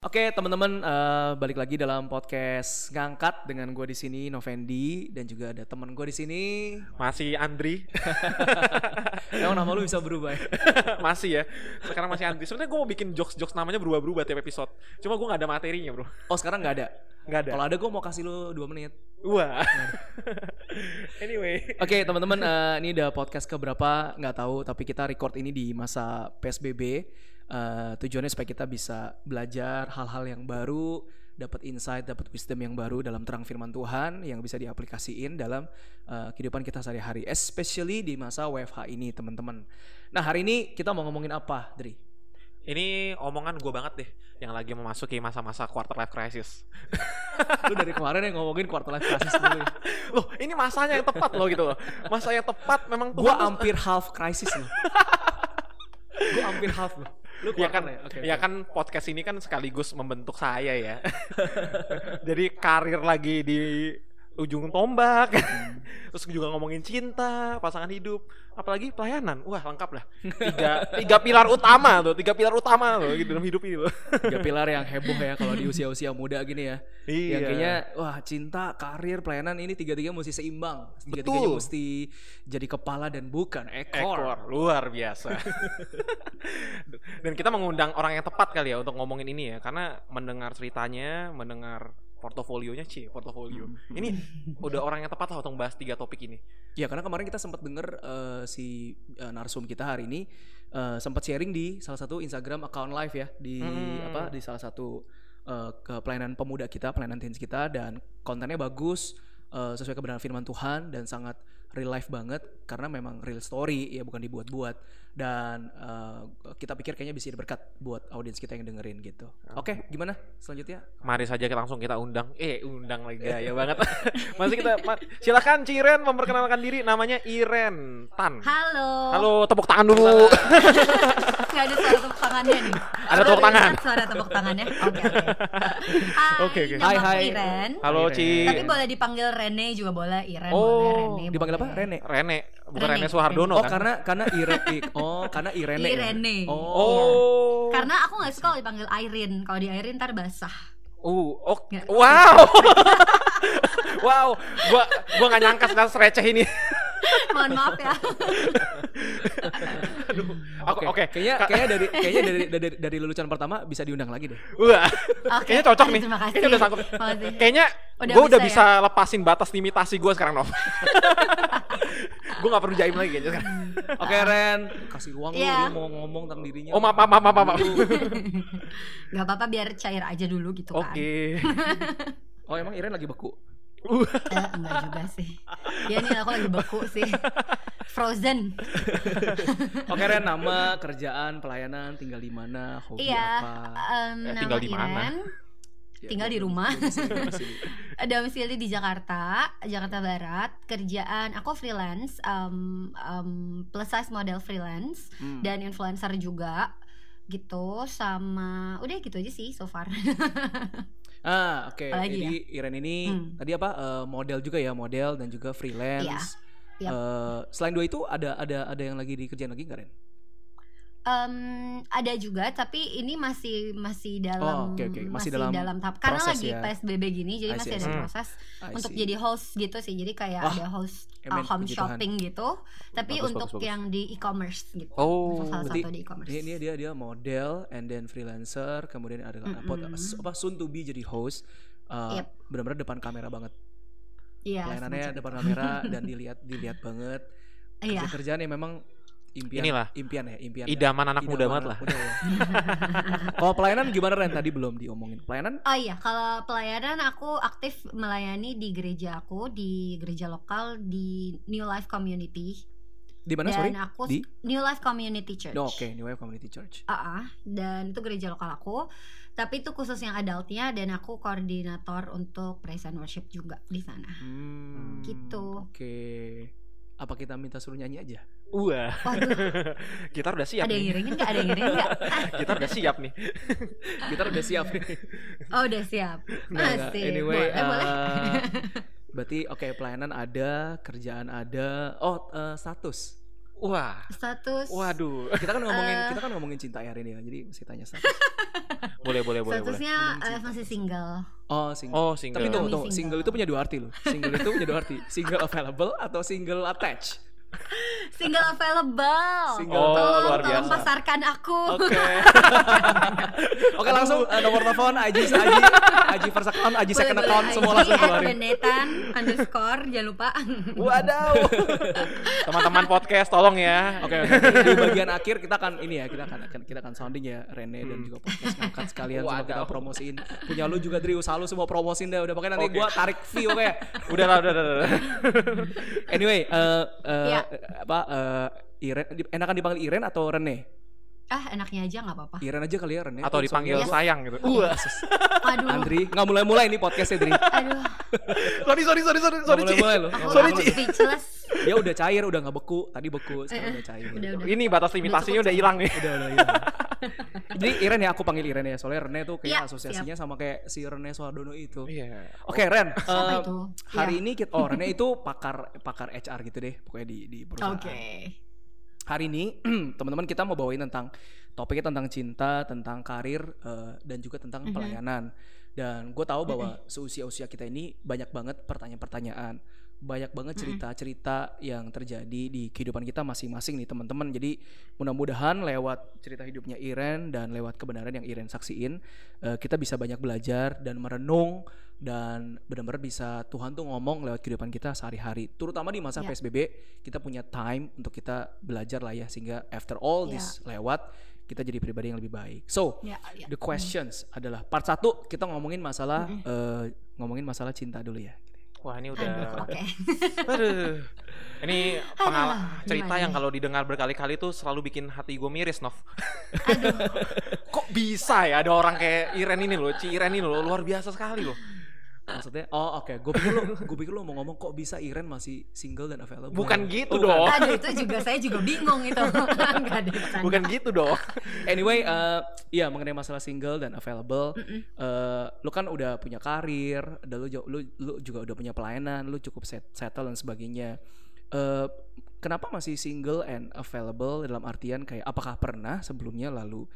Oke teman-teman uh, balik lagi dalam podcast ngangkat dengan gue di sini Novendi dan juga ada teman gue di sini. Masih Andri. Emang nama lu bisa berubah ya? masih ya. Sekarang masih Andri. Sebenarnya gue mau bikin jokes jokes namanya berubah-berubah tiap episode. Cuma gue nggak ada materinya bro. Oh sekarang nggak ada? Nggak ada. Kalau ada gue mau kasih lu dua menit. Wah. Anyway. Oke teman-teman uh, ini udah podcast keberapa? Nggak tahu tapi kita record ini di masa PSBB uh, tujuannya supaya kita bisa belajar hal-hal yang baru dapat insight, dapat wisdom yang baru dalam terang firman Tuhan yang bisa diaplikasiin dalam uh, kehidupan kita sehari-hari, especially di masa WFH ini, teman-teman. Nah, hari ini kita mau ngomongin apa, Dri? Ini omongan gue banget deh, yang lagi memasuki masa-masa quarter life crisis. Lu dari kemarin yang ngomongin quarter life crisis dulu. loh, ini masanya yang tepat loh gitu loh. Masa yang tepat memang Gua hampir half crisis loh. gue hampir half loh. Lu ya kan, ya? Okay, ya okay. kan podcast ini kan sekaligus membentuk saya ya. Jadi karir lagi di ujung tombak. Hmm. terus juga ngomongin cinta pasangan hidup. Apalagi pelayanan. Wah lengkap lah. Tiga tiga pilar utama tuh tiga pilar utama loh gitu dalam hidup ini loh tiga pilar yang heboh ya kalau di usia usia muda gini ya. Iya. yang kayaknya wah cinta karir pelayanan ini tiga tiga mesti seimbang. Tiga tiganya mesti jadi kepala dan bukan ekor, ekor luar biasa. Dan kita mengundang orang yang tepat kali ya untuk ngomongin ini ya. Karena mendengar ceritanya mendengar portofolionya C portofolio hmm. ini udah orang yang tepat lah untuk bahas tiga topik ini ya karena kemarin kita sempat denger uh, si uh, narsum kita hari ini uh, sempat sharing di salah satu Instagram account live ya di hmm. apa di salah satu uh, ke pelayanan pemuda kita pelayanan teens kita dan kontennya bagus uh, sesuai kebenaran firman Tuhan dan sangat real life banget karena memang real story ya bukan dibuat-buat dan uh, kita pikir kayaknya bisa berkat buat audiens kita yang dengerin gitu. Oke, okay, gimana selanjutnya? Mari saja kita langsung kita undang. Eh, undang lagi gaya banget. Masih kita silakan Ciren memperkenalkan diri namanya Iren Tan. Halo. Halo, tepuk tangan dulu. Gak ada suara tepuk tangannya nih. Ada tepuk tangan. Suara tepuk tangannya. Oke. Oke, oke. Hai, hai. Iren. Halo, Ci. Tapi boleh dipanggil Rene juga boleh, Iren oh, boleh, Rene. Dipanggil apa? Rene. Rene. Bukan Rene, Rene Soehardono oh, kan? karena karena Iren Oh, karena Irene. Irene. Ya? Oh. oh. Karena aku nggak suka kalau dipanggil Irene. Kalau di Irene ntar basah. Uh, oh, wow. wow, gua gua nggak nyangka sekarang receh ini. Mohon maaf ya. Aduh. Oke, oke. Kayaknya kayaknya dari kayaknya dari, dari dari lulusan pertama bisa diundang lagi deh. Wah. Okay. Kayaknya cocok nih. Kayaknya udah sanggup. Kayaknya gue udah bisa ya? lepasin batas limitasi gue sekarang, Nov. Gue gak perlu jaim lagi kayaknya sekarang. Oke, Ren. Kasih uang yeah. lu, mau ngomong tentang dirinya. Oh, maaf, maaf, maaf, maaf. maaf. gak apa-apa biar cair aja dulu gitu kan. Oke. Oh, emang Iren lagi beku? Uh. Eh, enggak juga sih. Ya nih aku lagi beku sih. Frozen. Oke Ren, nama, kerjaan, pelayanan, tinggal di mana, hobi iya, apa? Um, eh, tinggal di mana? Ya, tinggal di rumah. Domisili di Jakarta, Jakarta Barat. Kerjaan aku freelance, um, um, plus size model freelance hmm. dan influencer juga gitu sama udah gitu aja sih so far. Ah, oke. Okay. Jadi ya? Iren ini hmm. tadi apa uh, model juga ya, model dan juga freelance. Iya. Yep. Uh, selain dua itu ada ada ada yang lagi dikerjain lagi nggak Ren? Um, ada juga tapi ini masih masih dalam oh, okay, okay. Masih, masih dalam, dalam tahap. Karena lagi ya. PSBB gini jadi I masih see, ada proses untuk jadi host gitu sih. Jadi kayak oh, ada host uh, home shopping gitu. Tapi bagus, untuk bagus, yang di e-commerce gitu. Oh salah satu di e-commerce. ini, dia dia model and then freelancer kemudian ada mm apa soon to be jadi host. Uh, yep. benar-benar depan kamera banget. Iya, pelayanannya depan kamera dan dilihat dilihat banget. Kerja kerjaan yang memang impian. Inilah. Impian ya impian idaman ya. anak idaman muda banget lah. ya. kalau pelayanan gimana Ren? Tadi belum diomongin. Pelayanan? Oh iya kalau pelayanan aku aktif melayani di gereja aku di gereja lokal di New Life Community. Di mana sorry? Aku di? New Life Community Church. Oh, oke okay. New Life Community Church. Uh -uh, dan itu gereja lokal aku. Tapi itu khusus yang adultnya dan aku koordinator untuk praise and worship juga di sana. Hmm, gitu. oke. okay. Apa kita minta suruh nyanyi aja Wah. kita udah siap. Ada yang ngiringin nggak? Ada yang ngiringin nggak? kita udah siap nih. kita udah siap nih. Oh udah siap. Masih. Anyway, boleh, uh, boleh. berarti oke okay, pelayanan ada, kerjaan ada. Oh uh, status. Wah. Status. Waduh. Kita kan ngomongin Eh. kita kan ngomongin cinta ya hari ini ya. Jadi mesti tanya status. Boleh, boleh, boleh, boleh. Statusnya Ngomongin eh, cinta. masih single. Oh, single. Oh, single. Tapi tunggu, tunggu. single. Single itu punya dua arti loh. Single itu punya dua arti. Single available atau single attached. Single available. Single Oh, tolong, luar tolong biasa. pasarkan aku. Oke. Oke, langsung eh, nomor telepon Aji Aji Aji first account, Aji second Boleh-boleh account semua langsung keluarin. Benetan underscore jangan lupa. Wadaw. Teman-teman podcast tolong ya. Oke, oke. di bagian akhir kita akan ini ya, kita akan akan- kita akan sounding ya Rene dan juga podcast ngangkat sekalian semua kita Wadaw. promosiin. Punya lu juga Dri, usaha lu semua promosiin deh. Udah pokoknya nanti Oke. gua tarik fee oke. Udah lah, udah, udah, udah. Anyway, eh eh, Iya. Apa eh Iren enakan dipanggil Iren atau Rene? Ah enaknya aja nggak apa-apa. Iren aja kali ya Rene. Atau dipanggil Yes. sayang gitu. Wah, Aduh. Andri, nggak mulai-mulai ini podcastnya Dri. Aduh. sorry, sorry, sorry, sorry, Nggak mulai-mulai loh. Aku, Sorry, Ci. speechless. Dia udah cair, udah nggak beku. Tadi beku, sekarang Eh, eh. udah cair. Udah, udah. Ini batas limitasinya udah hilang nih. Udah, udah, iya. Jadi Iren ya aku panggil Iren ya. Soalnya Rene tuh kayak Iya, asosiasinya sama kayak si Rene Suardono itu. Iya. Oke Ren, Siapa eh, itu? hari Iya. ini kita, oh Rene itu pakar pakar HR gitu deh, pokoknya di di perusahaan. Oke. Hari ini teman-teman kita mau bawain tentang topiknya tentang cinta, tentang karir eh, dan juga tentang Mhm. pelayanan. Dan gue tahu bahwa seusia-usia kita ini banyak banget pertanyaan-pertanyaan, banyak banget cerita-cerita yang terjadi di kehidupan kita masing-masing nih teman-teman. Jadi mudah-mudahan lewat cerita hidupnya Iren dan lewat kebenaran yang Iren saksiin, eh, kita bisa banyak belajar dan merenung dan benar-benar bisa Tuhan tuh ngomong lewat kehidupan kita sehari-hari. Terutama di masa Ya. PSBB, kita punya time untuk kita belajar lah ya sehingga after all Ya. this lewat kita jadi pribadi yang lebih baik. So, Ya, ya. the questions adalah part satu kita ngomongin masalah eh, ngomongin masalah cinta dulu ya. Wah, ini Aduh, udah oke. Aduh. Ini pengalaman Aduh, cerita gimana yang kalau didengar berkali-kali tuh selalu bikin hati gue miris, Nov. Aduh. Kok bisa ya ada orang kayak Iren ini loh, Ci Iren ini loh, luar biasa sekali loh. Maksudnya, oh oke, gue pikir lu, gue pikir lu mau ngomong kok bisa Iren masih single dan available. Bukan gitu Oh, dong. Aduh itu juga saya juga bingung itu. Enggak ada bercanda. Bukan gitu dong. Anyway, eh iya mengenai masalah single dan available, eh lu kan udah punya karir, dan lu, jo- lu lu juga udah punya pelayanan, lu cukup set, settle dan sebagainya. Eh kenapa masih single and available dalam artian kayak apakah pernah sebelumnya lalu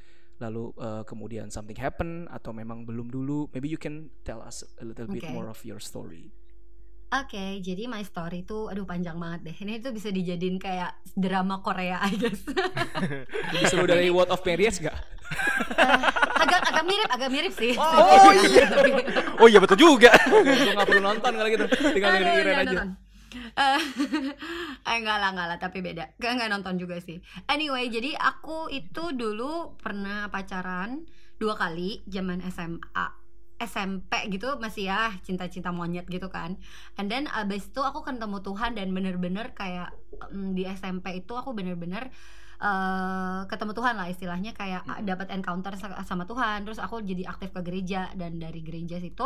lalu eh, kemudian something happen atau memang belum dulu? Maybe you can tell us a little bit more of your story. Oke, jadi my story itu aduh panjang banget deh. Ini tuh bisa dijadiin kayak drama Korea, I guess. Disuruh dari Word of Marriage gak? Eh, agak agak mirip, agak mirip sih. Oh, iya. Oh iya betul juga. Gue gak perlu nonton kali gitu, tinggal dengerin aja. nonton. Eh, eh, enggak lah, enggak lah, tapi beda. Enggak, enggak nonton juga sih. Anyway, jadi aku itu dulu pernah pacaran dua kali zaman SMA. SMP gitu masih ya cinta-cinta monyet gitu kan and then abis itu aku ketemu Tuhan dan bener-bener kayak mm, di SMP itu aku bener-bener eh, ketemu Tuhan lah istilahnya kayak Mm-mm. dapat encounter sa- sama Tuhan terus aku jadi aktif ke gereja dan dari gereja situ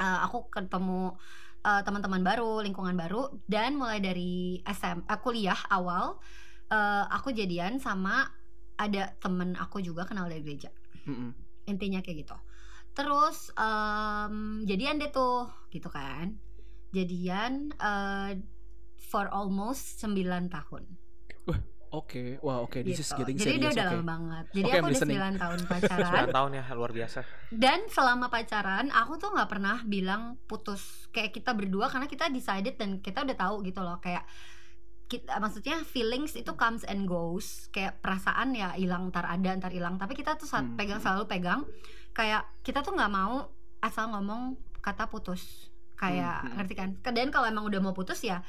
eh, aku ketemu eh, teman-teman baru lingkungan baru. Dan mulai dari SM eh, kuliah awal eh, aku jadian sama ada temen aku juga kenal dari gereja. Mm-mm. intinya kayak gitu. Terus em, jadian deh tuh gitu kan. Jadian eh, for almost 9 tahun Oke, wah oke, this is gitu. getting jadi dia serious. udah oke. lama banget jadi Oke, aku I'm udah listening. 9 tahun pacaran 9 tahun ya luar biasa. dan selama pacaran aku tuh nggak pernah bilang putus kayak kita berdua karena kita decided dan kita udah tahu gitu loh kayak kita, maksudnya feelings itu comes and goes kayak perasaan ya hilang ntar ada ntar hilang tapi kita tuh saat Hmm. pegang selalu pegang kayak kita tuh nggak mau asal ngomong kata putus kayak Hmm, hmm. ngerti kan dan kalau emang udah mau putus ya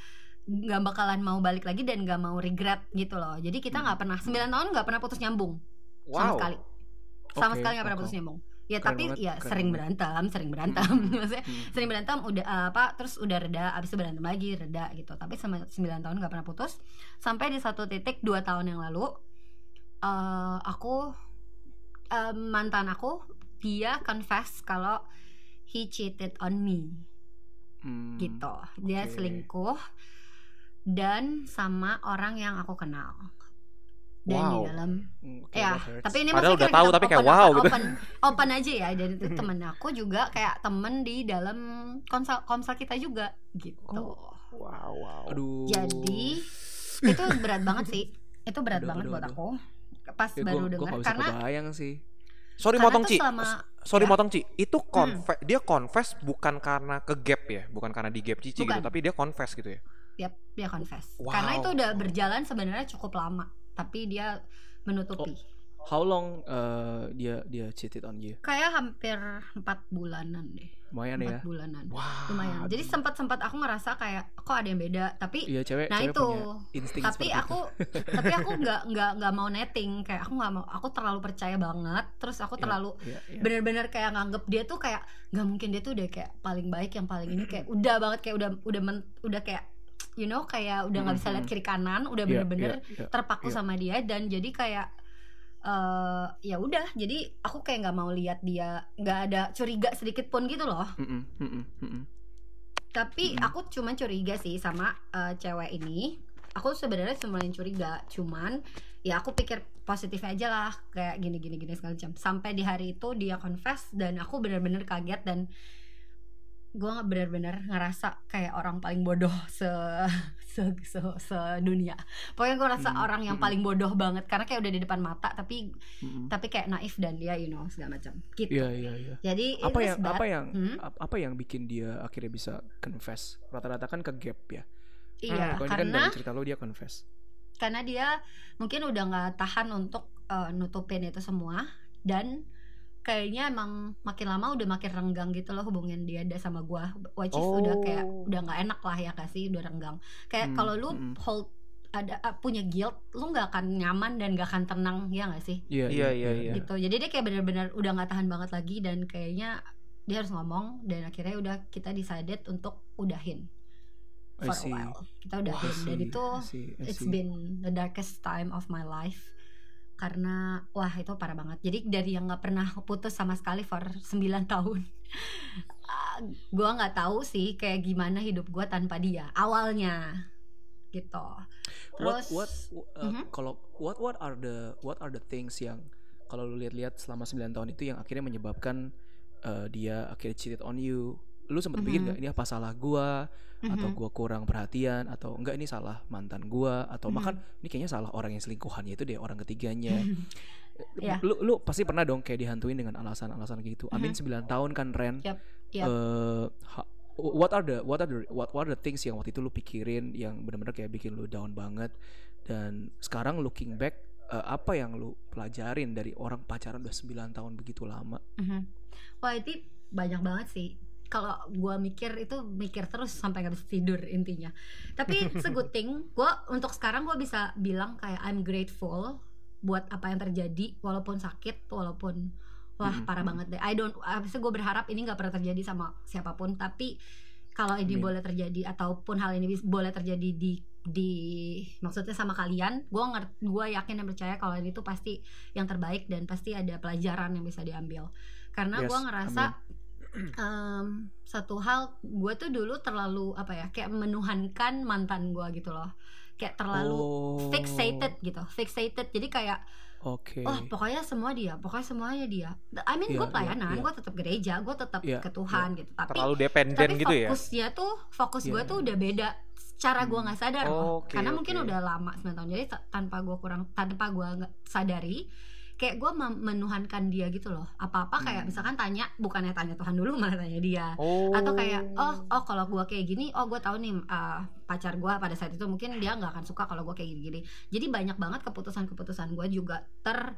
nggak bakalan mau balik lagi dan nggak mau regret gitu loh jadi kita Hmm. nggak pernah 9 tahun nggak pernah putus nyambung sama Wow. sekali sama Oke, sekali nggak pernah putus nyambung ya Keren tapi banget, ya keren sering banget. berantem sering berantem Hmm. maksudnya Hmm. sering berantem udah eh, apa terus udah reda abis itu berantem lagi reda gitu tapi sama 9 tahun nggak pernah putus sampai di satu titik dua tahun yang lalu eh aku eh, mantan aku dia confess kalau he cheated on me Hmm, gitu dia oke. selingkuh dan sama orang yang aku kenal dan di Wow. dalam hmm, oke, ya tapi ini Padahal maksudnya udah kayak tahu, tapi kayak open, wow open, gitu. open, open aja ya dan itu temen aku juga kayak temen di dalam konsel konsel kita juga gitu Wow, wow. Aduh. jadi itu berat banget sih itu berat Aduh, banget aduh, buat aduh. aku pas Ya, baru dengar karena kebayang sih. Sorry Karena motong Ci. selama- Sorry ya. Hmm. motong Ci. Itu confess dia confess bukan karena ke gap ya, bukan karena di gap Cici gitu, Bukan. tapi dia confess gitu ya. Dia dia confess Wow. karena itu udah berjalan sebenarnya cukup lama tapi dia menutupi How long uh, dia dia cheated on you? kayak hampir empat bulanan deh Lumayan ya. empat bulanan Wah. lumayan jadi sempat sempat aku ngerasa kayak kok ada yang beda tapi Iya cewek, Nah, cewek itu. punya tapi aku tapi aku nggak nggak nggak mau netting kayak aku nggak mau aku terlalu percaya banget terus aku itu. terlalu Iya, iya. bener-bener kayak nganggep dia tuh kayak nggak mungkin dia tuh udah kayak paling baik yang paling ini kayak udah banget kayak udah udah men- udah kayak you know kayak udah nggak bisa lihat kiri kanan udah Iya, bener-bener iya, iya. terpaku iya. sama dia dan jadi kayak eh ya udah jadi aku kayak nggak mau lihat dia nggak ada curiga sedikit pun gitu loh Mm-mm, mm-mm, mm-mm. tapi Mm-mm. aku cuman curiga sih sama eh, cewek ini aku sebenarnya semuanya curiga cuman ya aku pikir positif aja lah kayak gini gini gini segala macam sampai di hari itu dia confess dan aku benar-benar kaget dan gue nggak benar-benar ngerasa kayak orang paling bodoh se se se, dunia pokoknya gue rasa Hmm, orang yang hmm. paling bodoh banget karena kayak udah di depan mata tapi Mm-mm. tapi kayak naif dan dia you know segala macam gitu Iya iya iya. jadi Apa yang bad. apa yang Hmm? ap- apa yang bikin dia akhirnya bisa confess? Rata-rata kan ke gap ya. iya ini kan karena dari cerita lo dia confess. karena dia mungkin udah nggak tahan untuk uh, nutupin itu semua dan kayaknya emang makin lama udah makin renggang gitu loh hubungin dia ada sama gua which is udah kayak Oh. udah nggak enak lah ya kasih udah renggang kayak Hmm, kalau lu hmm. hold ada uh, punya guilt lu nggak akan nyaman dan nggak akan tenang ya nggak sih Iya Iya, iya, iya. gitu jadi dia kayak benar-benar udah nggak tahan banget lagi dan kayaknya dia harus ngomong dan akhirnya udah kita decided untuk udahin I for a see. while kita udahin I dan itu I see, I it's been the darkest time of my life karena wah itu parah banget. Jadi dari yang nggak pernah putus sama sekali for 9 tahun ah, gua nggak tahu sih kayak gimana hidup gua tanpa dia awalnya gitu. What terus what uh, Mhm. kalau what what are the what are the things yang kalau lu lihat-lihat selama 9 tahun itu yang akhirnya menyebabkan uh, dia akhirnya cheated on you lu sempat pikir Mhm. nggak ini apa salah gua atau Mhm. gua kurang perhatian atau enggak ini salah mantan gua atau Mhm. bahkan ini kayaknya salah orang yang selingkuhannya itu deh orang ketiganya Iya. lu lu pasti pernah dong kayak dihantuin dengan alasan-alasan gitu amin 9 tahun kan Ren Yap, yap. Eh, ha- what are the what are the what, what are the things yang waktu itu lu pikirin yang benar-benar kayak bikin lu down banget dan sekarang looking back eh, apa yang lu pelajarin dari orang pacaran udah 9 tahun begitu lama Mhm. Wah itu banyak banget sih. Kalau gua mikir itu mikir terus sampai bisa tidur intinya. Tapi it's a good thing. Gua untuk sekarang gua bisa bilang kayak I'm grateful buat apa yang terjadi walaupun sakit walaupun wah Mhm, parah banget deh. I don't. Abisnya gue berharap ini nggak pernah terjadi sama siapa pun. Tapi kalau ini Amin. boleh terjadi ataupun hal ini boleh terjadi di di maksudnya sama kalian, gue ngerti, gue yakin dan percaya kalau ini tuh pasti yang terbaik dan pasti ada pelajaran yang bisa diambil. Karena Yes, gue ngerasa em, satu hal gue tuh dulu terlalu apa ya kayak menuhankan mantan gue gitu loh, kayak terlalu oh fixated gitu, fixated. Jadi kayak oke oh pokoknya semua dia, pokoknya semuanya dia. I mean Iya, gue pelayanan, iya, iya. gue tetap gereja, gue tetap Iya, ke Tuhan gitu. Tapi Terlalu dependen tapi gitu ya. fokusnya tuh fokus gue Iya. tuh udah beda cara gue Hmm. nggak sadar loh Oke, karena mungkin oke. udah lama 9 tahun jadi ta- tanpa gue kurang tanpa gue sadari kayak gue menuhankan dia gitu loh apa apa kayak Hmm. misalkan tanya bukannya tanya Tuhan dulu malah tanya dia Oh. atau kayak oh oh kalau gue kayak gini oh gue tahu nih uh, pacar gue pada saat itu mungkin dia nggak akan suka kalau gue kayak gini-gini jadi banyak banget keputusan-keputusan gue juga ter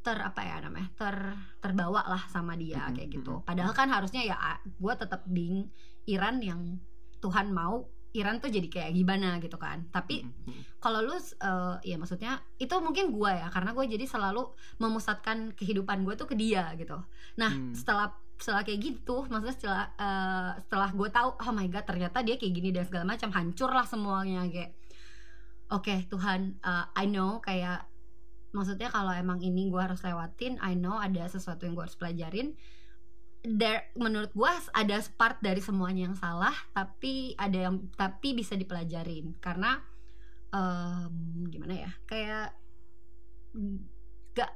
ter apa ya namanya ter terbawa lah sama dia Mhm, kayak gitu mhm. padahal kan harusnya ya gue tetap being Iran yang Tuhan mau Iran tuh jadi kayak gimana gitu kan tapi Mm-mm. kalau lu eh, ya maksudnya itu mungkin gue ya karena gue jadi selalu memusatkan kehidupan gue tuh ke dia gitu nah Hmm. setelah setelah kayak gitu maksudnya setelah eh, setelah gue tahu oh my god ternyata dia kayak gini dan segala macam hancur lah semuanya kayak oke Tuhan eh, I know kayak maksudnya kalau emang ini gue harus lewatin I know ada sesuatu yang gue harus pelajarin there menurut gue ada part dari semuanya yang salah tapi ada yang tapi bisa dipelajarin karena em, gimana ya kayak gak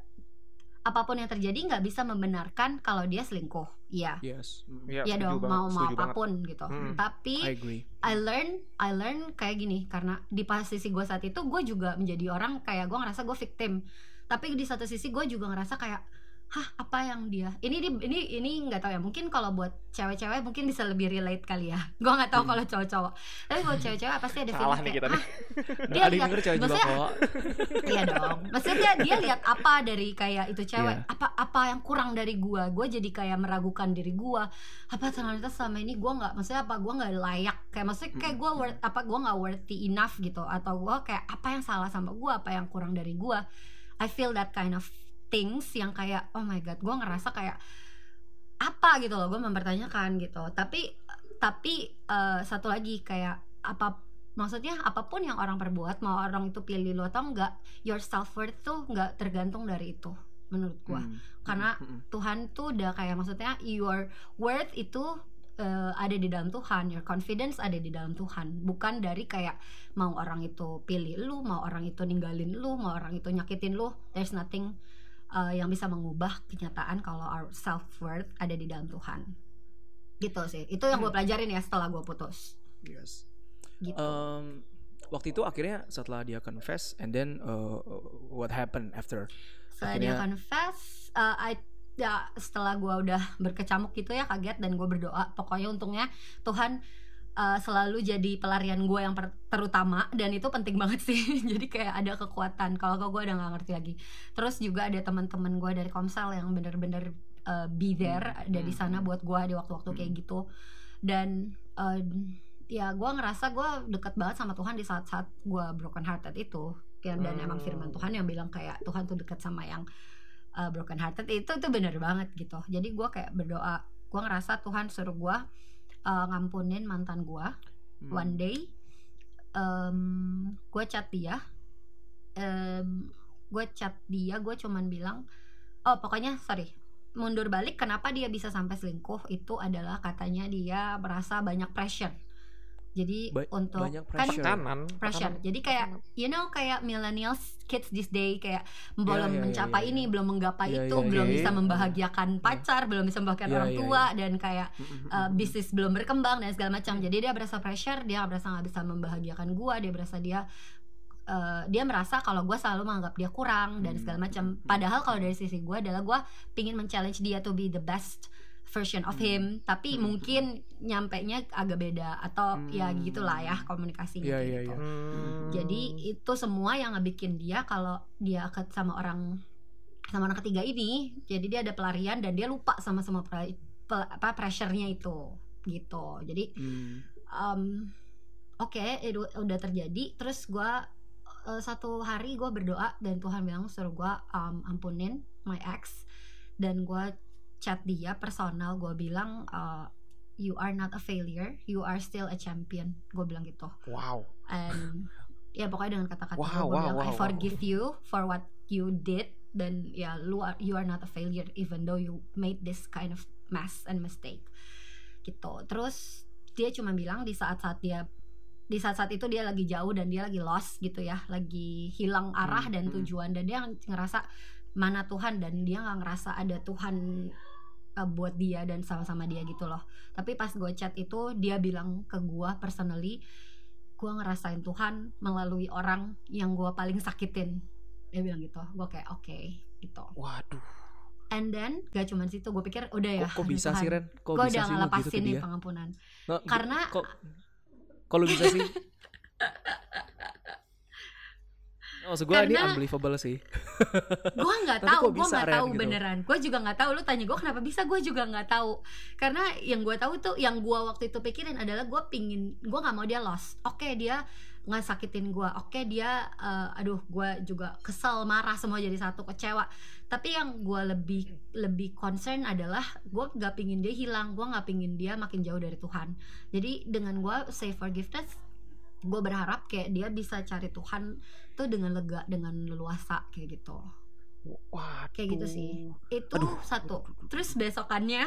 apa pun yang terjadi nggak bisa membenarkan kalau dia selingkuh iya Yes. Mm. Iya, Iya dong banget, mau mau setuju banget. apa pun gitu Mm. tapi I agree. I learn I learn kayak gini karena di posisi gue saat itu gue juga menjadi orang kayak gue ngerasa gue victim tapi di satu sisi gue juga ngerasa kayak hah apa yang dia? Ini ini ini nggak tahu ya. Mungkin kalau buat cewek-cewek mungkin bisa lebih relate kali ya. Gue nggak tahu Hmm. kalau cowok-cowok. Tapi buat cewek-cewek pasti ada feeling kayak, kita nih. "Hah, Nggak dia yang lihat cewek maksudnya iya dong. Maksudnya dia, lihat apa dari kayak itu cewek? Iya. apa apa yang kurang dari gua? Gua jadi kayak meragukan diri gua. Apa ternyata selama ini gua nggak maksudnya apa gua nggak layak? Kayak maksudnya kayak gua worth, apa gua nggak worthy enough gitu. Atau gua kayak apa yang salah sama gua? Apa yang kurang dari gua? I feel that kind of things yang kayak oh my god gua ngerasa kayak apa gitu loh gue mempertanyakan gitu. Tapi tapi eh, satu lagi kayak apa maksudnya apa pun yang orang perbuat mau orang itu pilih lo atau enggak your self worth tuh nggak tergantung dari itu menurut gua. Hmm. karena Mm, mm, Tuhan tuh udah kayak maksudnya your worth itu eh, ada di dalam Tuhan your confidence ada di dalam Tuhan. Bukan dari kayak mau orang itu pilih lu mau orang itu ninggalin lu mau orang itu nyakitin lu there's nothing eh, yang bisa mengubah kenyataan kalau our self worth ada di dalam Tuhan. Gitu sih. Itu yang gue pelajarin ya setelah gue putus. Yes. gitu. Um, waktu itu akhirnya setelah dia confess and then uh, what happened after? setelah dia akhirnya- confess uh, I ya setelah gua udah berkecamuk gitu ya kaget dan gue berdoa. Pokoknya untungnya Tuhan uh, selalu jadi pelarian gue yang terutama dan itu penting banget sih. Jadi kayak ada kekuatan. Kalau gue udah nggak ngerti lagi. Terus juga ada teman-teman gue dari Komsel yang bener-bener uh, be there Hmm, ada di hmm, sana hmm. buat gue di waktu-waktu kayak Hmm. gitu. Dan uh, ya gue ngerasa gue deket banget sama Tuhan di saat-saat gue broken hearted itu. Ya, dan Hmm. emang firman Tuhan yang bilang kayak Tuhan tuh deket sama yang uh, broken hearted itu tuh bener banget gitu. Jadi gue kayak berdoa. Gue ngerasa Tuhan suruh gue uh, ngampunin mantan gue Hmm. one day gue chat dia. Gue chat dia gue cuman bilang oh pokoknya sorry mundur balik kenapa dia bisa sampai selingkuh? Itu adalah katanya dia merasa banyak pressure jadi Ba- untuk banyak kan pressure. Tekanan. pressure. tekanan. Jadi kayak you know kayak millennials kids this day kayak belum iya, iya, mencapai iya, ini, iya. belum menggapai Iya, itu, belum bisa membahagiakan pacar, belum bisa membahagiakan orang tua dan kayak uh, bisnis belum berkembang dan segala macam. Jadi dia berasa pressure, dia berasa nggak bisa membahagiakan gua, dia berasa dia uh, dia merasa kalau gua selalu menganggap dia kurang dan segala macam. Padahal kalau dari sisi gua adalah gua pingin men-challenge dia to be the best version of Hmm. him, tapi Hmm, mungkin nyampe nya agak beda atau ya Hmm. gitulah ya komunikasinya kayak iya, gitu. iya. Hmm. Jadi itu semua yang ngebikin dia kalau dia ke sama orang sama orang ketiga ini, jadi dia ada pelarian dan dia lupa sama sama pre- pe- apa pressure-nya itu gitu. Jadi Hmm. um, oke itu udah terjadi. Terus gua eh, satu hari gua berdoa dan Tuhan bilang suruh gua um, ampunin my ex dan gua chat dia personal gua bilang eh, you are not a failure, you are still a champion. Gue bilang gitu Wow. and ya pokoknya dengan kata-kata Wow, gue wow, bilang I wow, forgive you for what you did dan ya lu are, you are not a failure even though you made this kind of mess and mistake gitu terus dia cuma bilang di saat-saat dia di saat-saat itu dia lagi jauh dan dia lagi lost gitu ya lagi hilang arah Hmm, dan hmm. tujuan dan dia ngerasa mana Tuhan dan dia nggak ngerasa ada Tuhan uh, buat dia dan sama-sama dia gitu loh tapi pas gue chat itu dia bilang ke gue personally gue ngerasain Tuhan melalui orang yang gue paling sakitin dia bilang gitu gue kayak oke gitu Waduh. and then gak cuman situ gue pikir udah ya Kok, kok bisa Tuhan. sih Ren? Kok gue bisa udah gitu ngelepasin nih dia? pengampunan Nggak, karena- kok kalau bisa sih Maksud gue ini unbelievable sih. Gue nggak tahu gue nggak tahu gitu? beneran. Gue juga nggak tahu lu tanya gue kenapa bisa? Gue juga nggak tahu. Karena yang gue tahu tuh yang gue waktu itu pikirin adalah gue pingin gue nggak mau dia lost. Oke dia nggak sakitin gue oke dia eh, aduh gue juga kesel marah semua jadi satu kecewa. Tapi yang gue lebih lebih concern adalah gue nggak pingin dia hilang gue nggak pingin dia makin jauh dari Tuhan. Jadi dengan gue say forgiveness gue berharap kayak dia bisa cari Tuhan tuh dengan lega dengan leluasa kayak gitu Waduh. Kayak gitu sih. itu Aduh. satu terus besokannya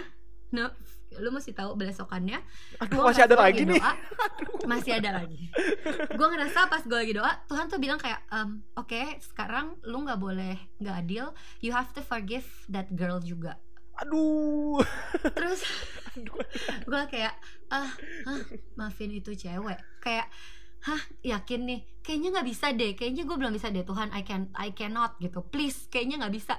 nah lu mesti tahu besokannya Aduh, gua masih ada lagi nih. doa, masih ada lagi gue ngerasa pas gue lagi doa Tuhan tuh bilang kayak em, oke sekarang lu nggak boleh nggak adil you have to forgive that girl juga Aduh. terus gue kayak ah hah, maafin itu cewek kayak hah yakin nih? Kayaknya nggak bisa deh. Kayaknya gue belum bisa deh. Tuhan I can I cannot gitu. Please kayaknya nggak bisa.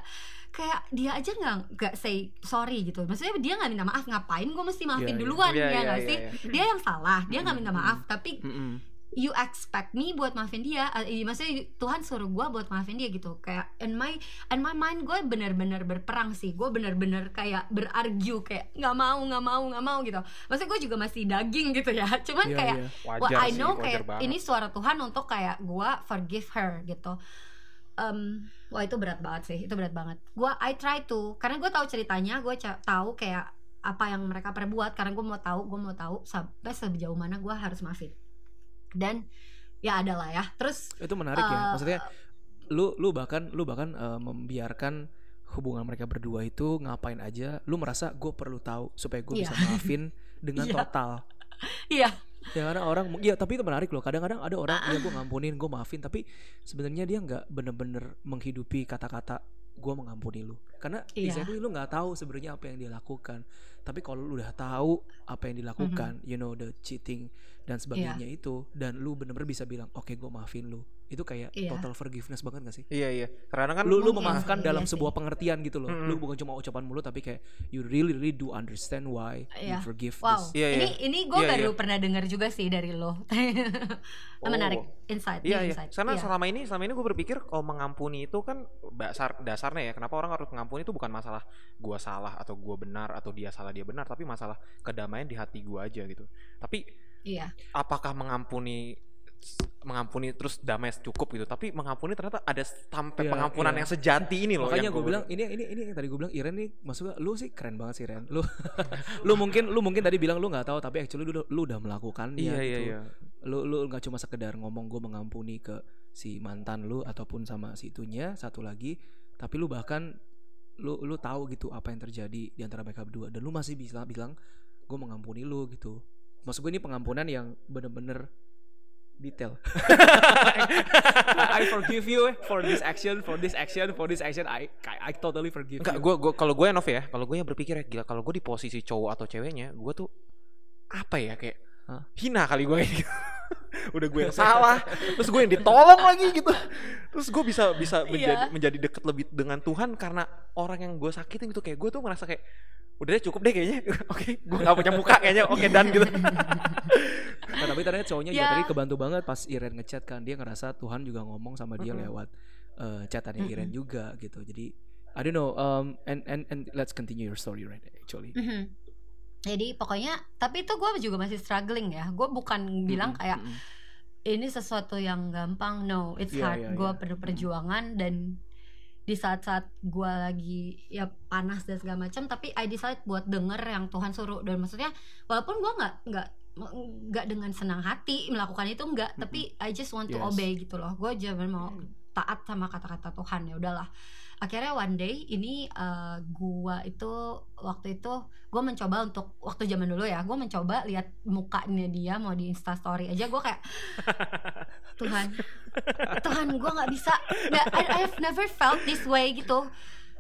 Kayak dia aja nggak nggak say sorry gitu. Maksudnya dia nggak minta maaf. Ngapain gue mesti maafin Iya, iya. duluan? Iya, ya iya, nggak iya, sih? iya. dia yang salah. Dia nggak minta maaf. Tapi Mm-mm. You expect me buat maafin dia uh, maksudnya Tuhan suruh gue buat maafin dia gitu kayak in my in my mind gue bener-bener berperang sih gue bener-bener kayak berargue kayak nggak mau nggak mau nggak mau gitu maksudnya gue juga masih daging gitu ya cuman Iya, kayak iya. Wajar Well, I sih, know wajar kayak banget. ini suara Tuhan untuk kayak gue forgive her gitu. Um, wah itu berat banget sih, itu berat banget. Gua I try to, karena gue tahu ceritanya, gue tahu kayak apa yang mereka perbuat, karena gue mau tahu, gue mau tahu sampai sejauh mana gue harus maafin. Dan ya adalah ya. Terus Itu menarik ya. Eh, Maksudnya lu lu bahkan lu bahkan eh, membiarkan hubungan mereka berdua itu ngapain aja lu merasa gue perlu tahu supaya gue Iya. bisa maafin dengan Iya. total iya, ya karena orang ya tapi itu menarik loh kadang-kadang ada orang ya gue ngampunin gue maafin tapi sebenarnya dia nggak bener-bener menghidupi kata-kata gue mengampuni lu karena Iya. exactly lu nggak tahu sebenarnya apa yang dia lakukan tapi kalau lu udah tahu apa yang dilakukan you know the cheating dan sebagainya itu dan lu bener-bener bisa bilang oke gue maafin lu itu kayak Iya. total forgiveness banget gak sih Iya iya. Karena kan lu lu memaafkan sih, dalam iya sih. sebuah pengertian gitu loh Mm-mm. lu bukan cuma ucapan mulut tapi kayak you really really do understand why you Iya. forgive wow. this Iya, ini iya. ini gue Iya, baru iya. pernah dengar juga sih dari lo. Oh. Menarik insight, Iya nih iya. insight. Karena selama ini selama ini gue berpikir kalau mengampuni itu kan dasar dasarnya ya. Kenapa orang harus mengampuni itu bukan masalah gua salah atau gua benar atau dia salah dia benar, tapi masalah kedamaian di hati gua aja gitu. Tapi Iya. apakah mengampuni mengampuni terus damai cukup gitu tapi mengampuni ternyata ada sampai Iya, pengampunan iya. yang sejati ini loh Makanya gue gua- bilang ini ini ini yang tadi gue bilang Iren nih maksudnya lu sih keren banget sih Ren. Lu lu mungkin lu mungkin tadi bilang lu nggak tahu tapi actually lu, lu udah melakukan iya gitu. iya iya Lu lu nggak cuma sekedar ngomong gue mengampuni ke si mantan lu ataupun sama si itunya satu lagi tapi lu bahkan lu lu tahu gitu apa yang terjadi di antara mereka berdua dan lu masih bisa bilang gue mengampuni lu gitu. Maksud gue ini pengampunan yang bener-bener detail. I forgive you for this action, for this action, for this action. I I, I totally forgive Enggak, you. gue gua, kalau gue ya Nov ya, kalau gue yang berpikir ya gila, kalau gue di posisi cowok atau ceweknya, gue tuh apa ya kayak Hah? hina kali gue gitu. Udah gue yang salah, terus gue yang ditolong lagi gitu. Terus gue bisa bisa menjadi Iya. menjadi dekat lebih dengan Tuhan karena orang yang gue sakitin gitu kayak gue tuh merasa kayak udah deh cukup deh kayaknya. Oke, gue gak punya muka kayaknya. Oke dan gitu. Nah, tapi ternyata cowoknya juga Ya. tadi kebantu banget pas Iren ngechat kan dia ngerasa Tuhan juga ngomong sama dia Mm-mm. lewat eh, chatannya Mm-mm. Iren juga gitu. Jadi I don't know um, and and and let's continue your story right actually. Mhm. Jadi pokoknya tapi itu gue juga masih struggling ya. Gue bukan bilang kayak ini sesuatu yang gampang. No, it's Iya, hard. iya, gue iya. perlu perjuangan dan di saat-saat gue lagi ya panas dan segala macam tapi I decide buat denger yang Tuhan suruh dan maksudnya walaupun gue nggak nggak nggak dengan senang hati melakukan itu enggak tapi I just want to Yes. obey gitu loh gue jangan mau taat sama kata-kata Tuhan ya udahlah. Akhirnya one day ini eh, gua itu waktu itu gue mencoba untuk waktu zaman dulu ya gue mencoba lihat mukanya dia mau di Insta Story aja gue kayak Tuhan Tuhan gue nggak bisa. Nggak I, I've never felt this way gitu.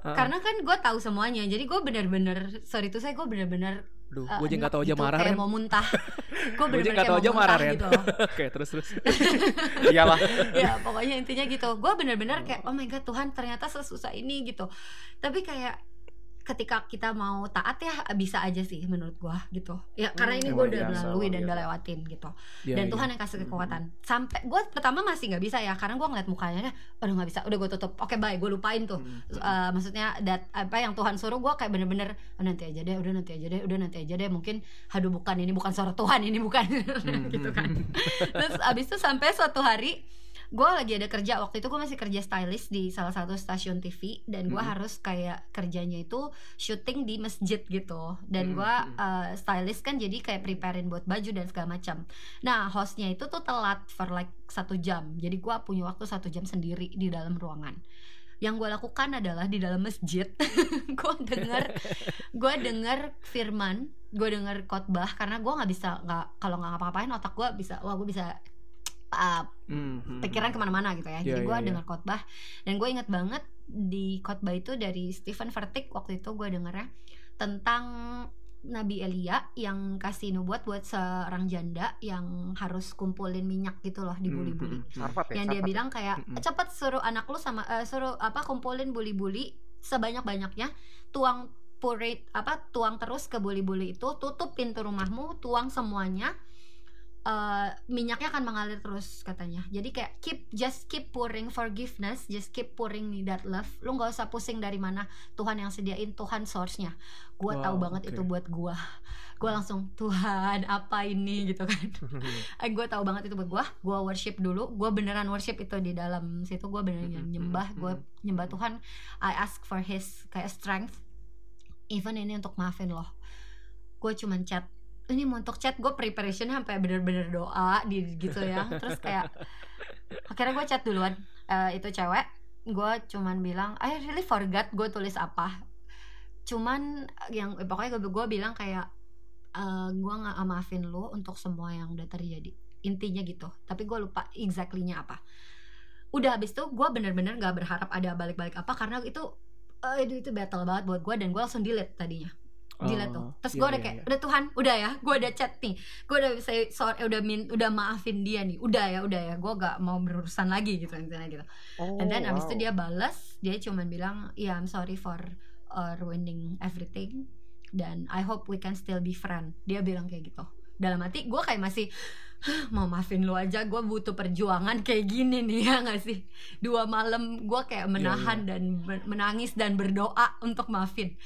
Ah, karena kan gue tahu semuanya jadi gue bener-bener sorry itu saya gue bener-bener Duh, eh, gue aja nggak tahu aja gitu, marah kayak mau muntah. Gue nggak kayak tahu mau aja marah gitu. Oke terus terus. Iyalah. ya pokoknya intinya gitu. Gue bener-bener kayak oh my god Tuhan ternyata sesusah ini gitu. Tapi kayak ketika kita mau taat ya bisa aja sih menurut gue gitu. Ya karena ini Hmm, gue luar udah melalui dan udah biasa. lewatin gitu. Iya, dan iya. Tuhan yang kasih kekuatan. Sampai gue pertama masih nggak bisa ya karena gue ngeliat mukanya dah aduh nggak bisa udah gue tutup. Oke bye gue lupain tuh. Mm, mm, Eh, maksudnya dat apa yang Tuhan suruh gue kayak bener-bener "Oh, nanti aja deh udah nanti aja deh udah nanti aja deh. Mungkin aduh bukan ini bukan suara Tuhan ini bukan. Hmm, gitu hmm, kan. Terus abis itu sampai suatu hari gue lagi ada kerja waktu itu gue masih kerja stylist di salah satu stasiun TV dan gue Mhm. harus kayak kerjanya itu syuting di masjid gitu. Dan Mhm, gue uh, stylist kan jadi kayak preparein buat baju dan segala macam. Nah hostnya itu tuh telat for like satu jam. Jadi gue punya waktu satu jam sendiri di dalam ruangan. Yang gue lakukan adalah di dalam masjid. Gue denger gue denger firman gue denger khotbah karena gue nggak bisa nggak kalau nggak ngapa-ngapain otak gue bisa wah gue bisa uh, Hmm, hmm, pikiran hmm. ke mana-mana gitu ya. Iya, Jadi gue iya, iya. dengar khotbah dan gue inget banget di khotbah itu dari Stephen Furtick waktu itu gue dengernya tentang Nabi Elia yang kasih nubuat buat seorang janda yang harus kumpulin minyak gitu loh di Hmm, buli-buli. hmm, hmm. Ya Yang dia sarfat. bilang kayak cepet suruh anak lu sama eh, suruh apa kumpulin buli-buli sebanyak-banyaknya, tuang purit apa tuang terus ke buli-buli itu, tutup pintu rumahmu, tuang semuanya. Eh, minyaknya akan mengalir terus katanya. Jadi kayak keep just keep pouring forgiveness, just keep pouring me that love. Lu nggak usah pusing dari mana Tuhan yang sediain, Tuhan source-nya. Gua tahu Wow, banget oke. itu buat gua. Gua langsung Tuhan apa ini? gitu kan. Eh, gue tahu banget itu buat gue gue worship dulu. Gue beneran worship itu di dalam situ. Gue beneran Mm-mm, nyembah. mm-mm, gue nyembah Tuhan. I ask for his kayak strength. Even ini untuk maafin loh. Gue cuman chat ini mau untuk chat gue preparation sampai bener-bener doa di gitu ya. Terus kayak akhirnya gue chat duluan. Eh, itu cewek gue cuman bilang I really forgot gue tulis apa. Cuman yang eh, pokoknya gue gue bilang kayak eh gue nggak maafin lu untuk semua yang udah terjadi. Intinya gitu tapi gue lupa exactly-nya apa. Udah habis itu gue bener-bener nggak berharap ada balik-balik apa karena itu eh, itu itu battle banget buat gue dan gue langsung delete tadinya delete tuh Oh, terus iya, gue udah iya, kayak iya. udah Tuhan udah ya gue udah chat nih gue udah say sorry udah min udah maafin dia nih udah ya udah ya gue gak mau berurusan lagi gitu intinya gitu Oh, And then abis wow. itu dia balas, dia cuman bilang, "Yeah, I'm sorry for uh, ruining everything dan I hope we can still be friend." Dia bilang kayak gitu. Dalam hati gue kayak masih "Hah, mau maafin lu aja, gue butuh perjuangan kayak gini nih ya gak sih? Dua malam gue kayak menahan dan ber- menangis dan berdoa untuk maafin.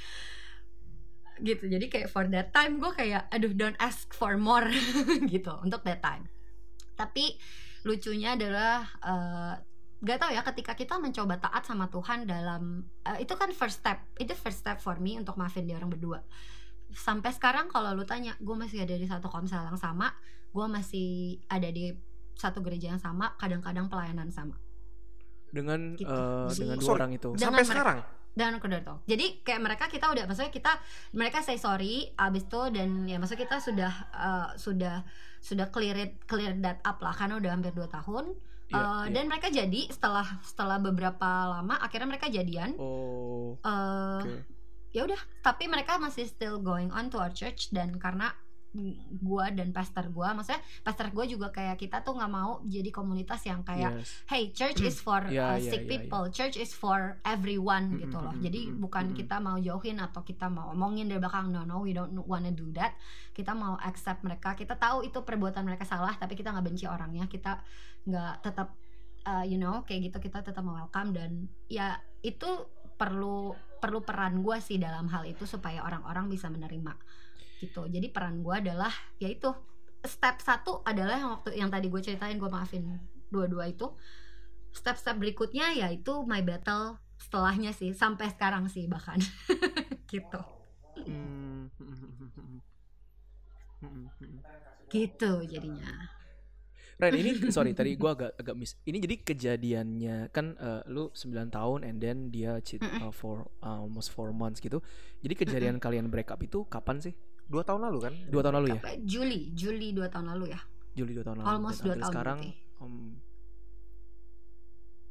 Gitu. Jadi kayak for that time gue kayak aduh don't ask for more gitu untuk that time. Tapi lucunya adalah uh, gak tau ya ketika kita mencoba taat sama Tuhan dalam eh, itu kan first step itu first step for me untuk maafin dia orang berdua sampai sekarang kalau lu tanya gue masih ada di satu komsel yang sama gue masih ada di satu gereja yang sama kadang-kadang pelayanan sama dengan Gitu. eh, Jadi- dengan dua Sorry. orang itu Dengan sampai mereka. sekarang dan udah tau jadi kayak mereka kita udah maksudnya kita mereka say sorry abis itu dan ya maksudnya kita sudah eh, sudah sudah clear it clear that up lah karena udah hampir 2 tahun. Eh, iya. dan mereka jadi setelah setelah beberapa lama akhirnya mereka jadian. Oh eh oke. ya udah. Tapi mereka masih still going on to our church dan karena gua dan pastor gua maksudnya pastor gua juga kayak kita tuh nggak mau jadi komunitas yang kayak yes. hey church is for Ya, uh, ya, sick ya, people. Church is for everyone Mm, gitu mm, loh jadi mm, bukan mm, mm. kita mau jauhin atau kita mau omongin dari belakang no no we don't wanna do that. Kita mau accept mereka. Kita tahu itu perbuatan mereka salah tapi kita nggak benci orangnya. Kita nggak tetap uh, you know kayak gitu kita tetap welcome dan ya itu perlu perlu peran gue sih dalam hal itu supaya orang-orang bisa menerima gitu. Jadi peran gue adalah yaitu step satu adalah yang waktu yang tadi gue ceritain gue maafin dua-dua itu. Step-step berikutnya yaitu my battle setelahnya sih sampai sekarang sih bahkan. Gitu. Gitu jadinya. Ren ini sorry tadi gua agak agak miss. Ini jadi kejadiannya kan eh, lu 9 tahun and then dia cheat uh, for uh, almost 4 months gitu. Jadi kejadian kalian break up itu kapan sih? Dua tahun lalu kan Dua tahun lalu ya? Juli Juli dua tahun lalu ya Juli dua tahun lalu. Almost Dan dua tahun sekarang berarti.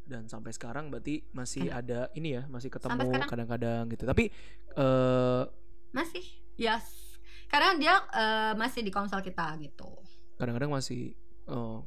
dan sampai sekarang berarti masih Ada. ada ini ya, masih ketemu kadang-kadang gitu. Tapi eh masih yes karena dia eh, masih di konsol kita gitu kadang-kadang masih oh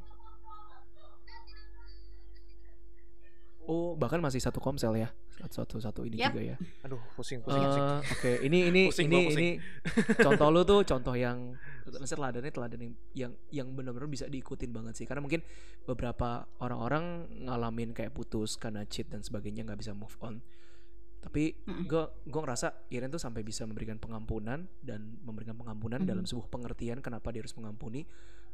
Oh, bahkan masih satu komsel ya. Satu satu ini Yap. juga ya. aduh pusing pusing pusing Oke, ini ini Pusing ini gua, pusing. ini contoh lu tuh contoh yang maksudnya teladannya teladan yang yang yang benar-benar bisa diikutin banget sih. Karena mungkin beberapa orang-orang ngalamin kayak putus karena cheat dan sebagainya nggak bisa move on. Tapi gue gue ngerasa Iren tuh sampai bisa memberikan pengampunan dan memberikan pengampunan Mhm. dalam sebuah pengertian kenapa dia harus mengampuni.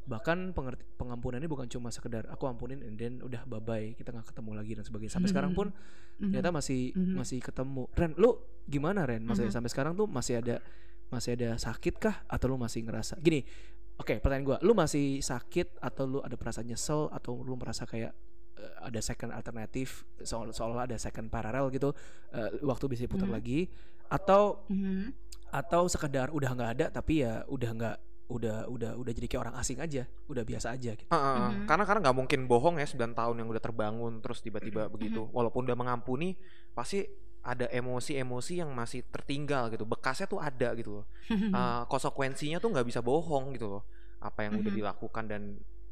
Bahkan pengerti, pengampunannya bukan cuma sekedar aku ampunin and then udah bye bye kita nggak ketemu lagi dan sebagainya. Sampai sekarang pun ternyata masih Mhm. masih ketemu. Ren, lu gimana Ren? Maksudnya Mhm. sampai sekarang tuh masih ada masih ada sakit kah atau lu masih ngerasa gini? Oke, pertanyaan gua, lu masih sakit atau lu ada perasaan nyesel atau lu merasa kayak eh, ada second alternatif soal soal ada second parallel gitu eh, waktu bisa diputar Mhm. lagi atau Mhm. atau sekedar udah nggak ada tapi ya udah nggak udah udah udah jadi kayak orang asing aja udah biasa aja gitu. Heeh, Mhm. Karena karena nggak mungkin bohong ya 9 tahun yang udah terbangun terus tiba-tiba begitu. Walaupun udah mengampuni, pasti ada emosi-emosi yang masih tertinggal gitu. Bekasnya tuh ada gitu loh. Eh, konsekuensinya tuh nggak bisa bohong gitu loh. Apa yang udah Mhm. dilakukan dan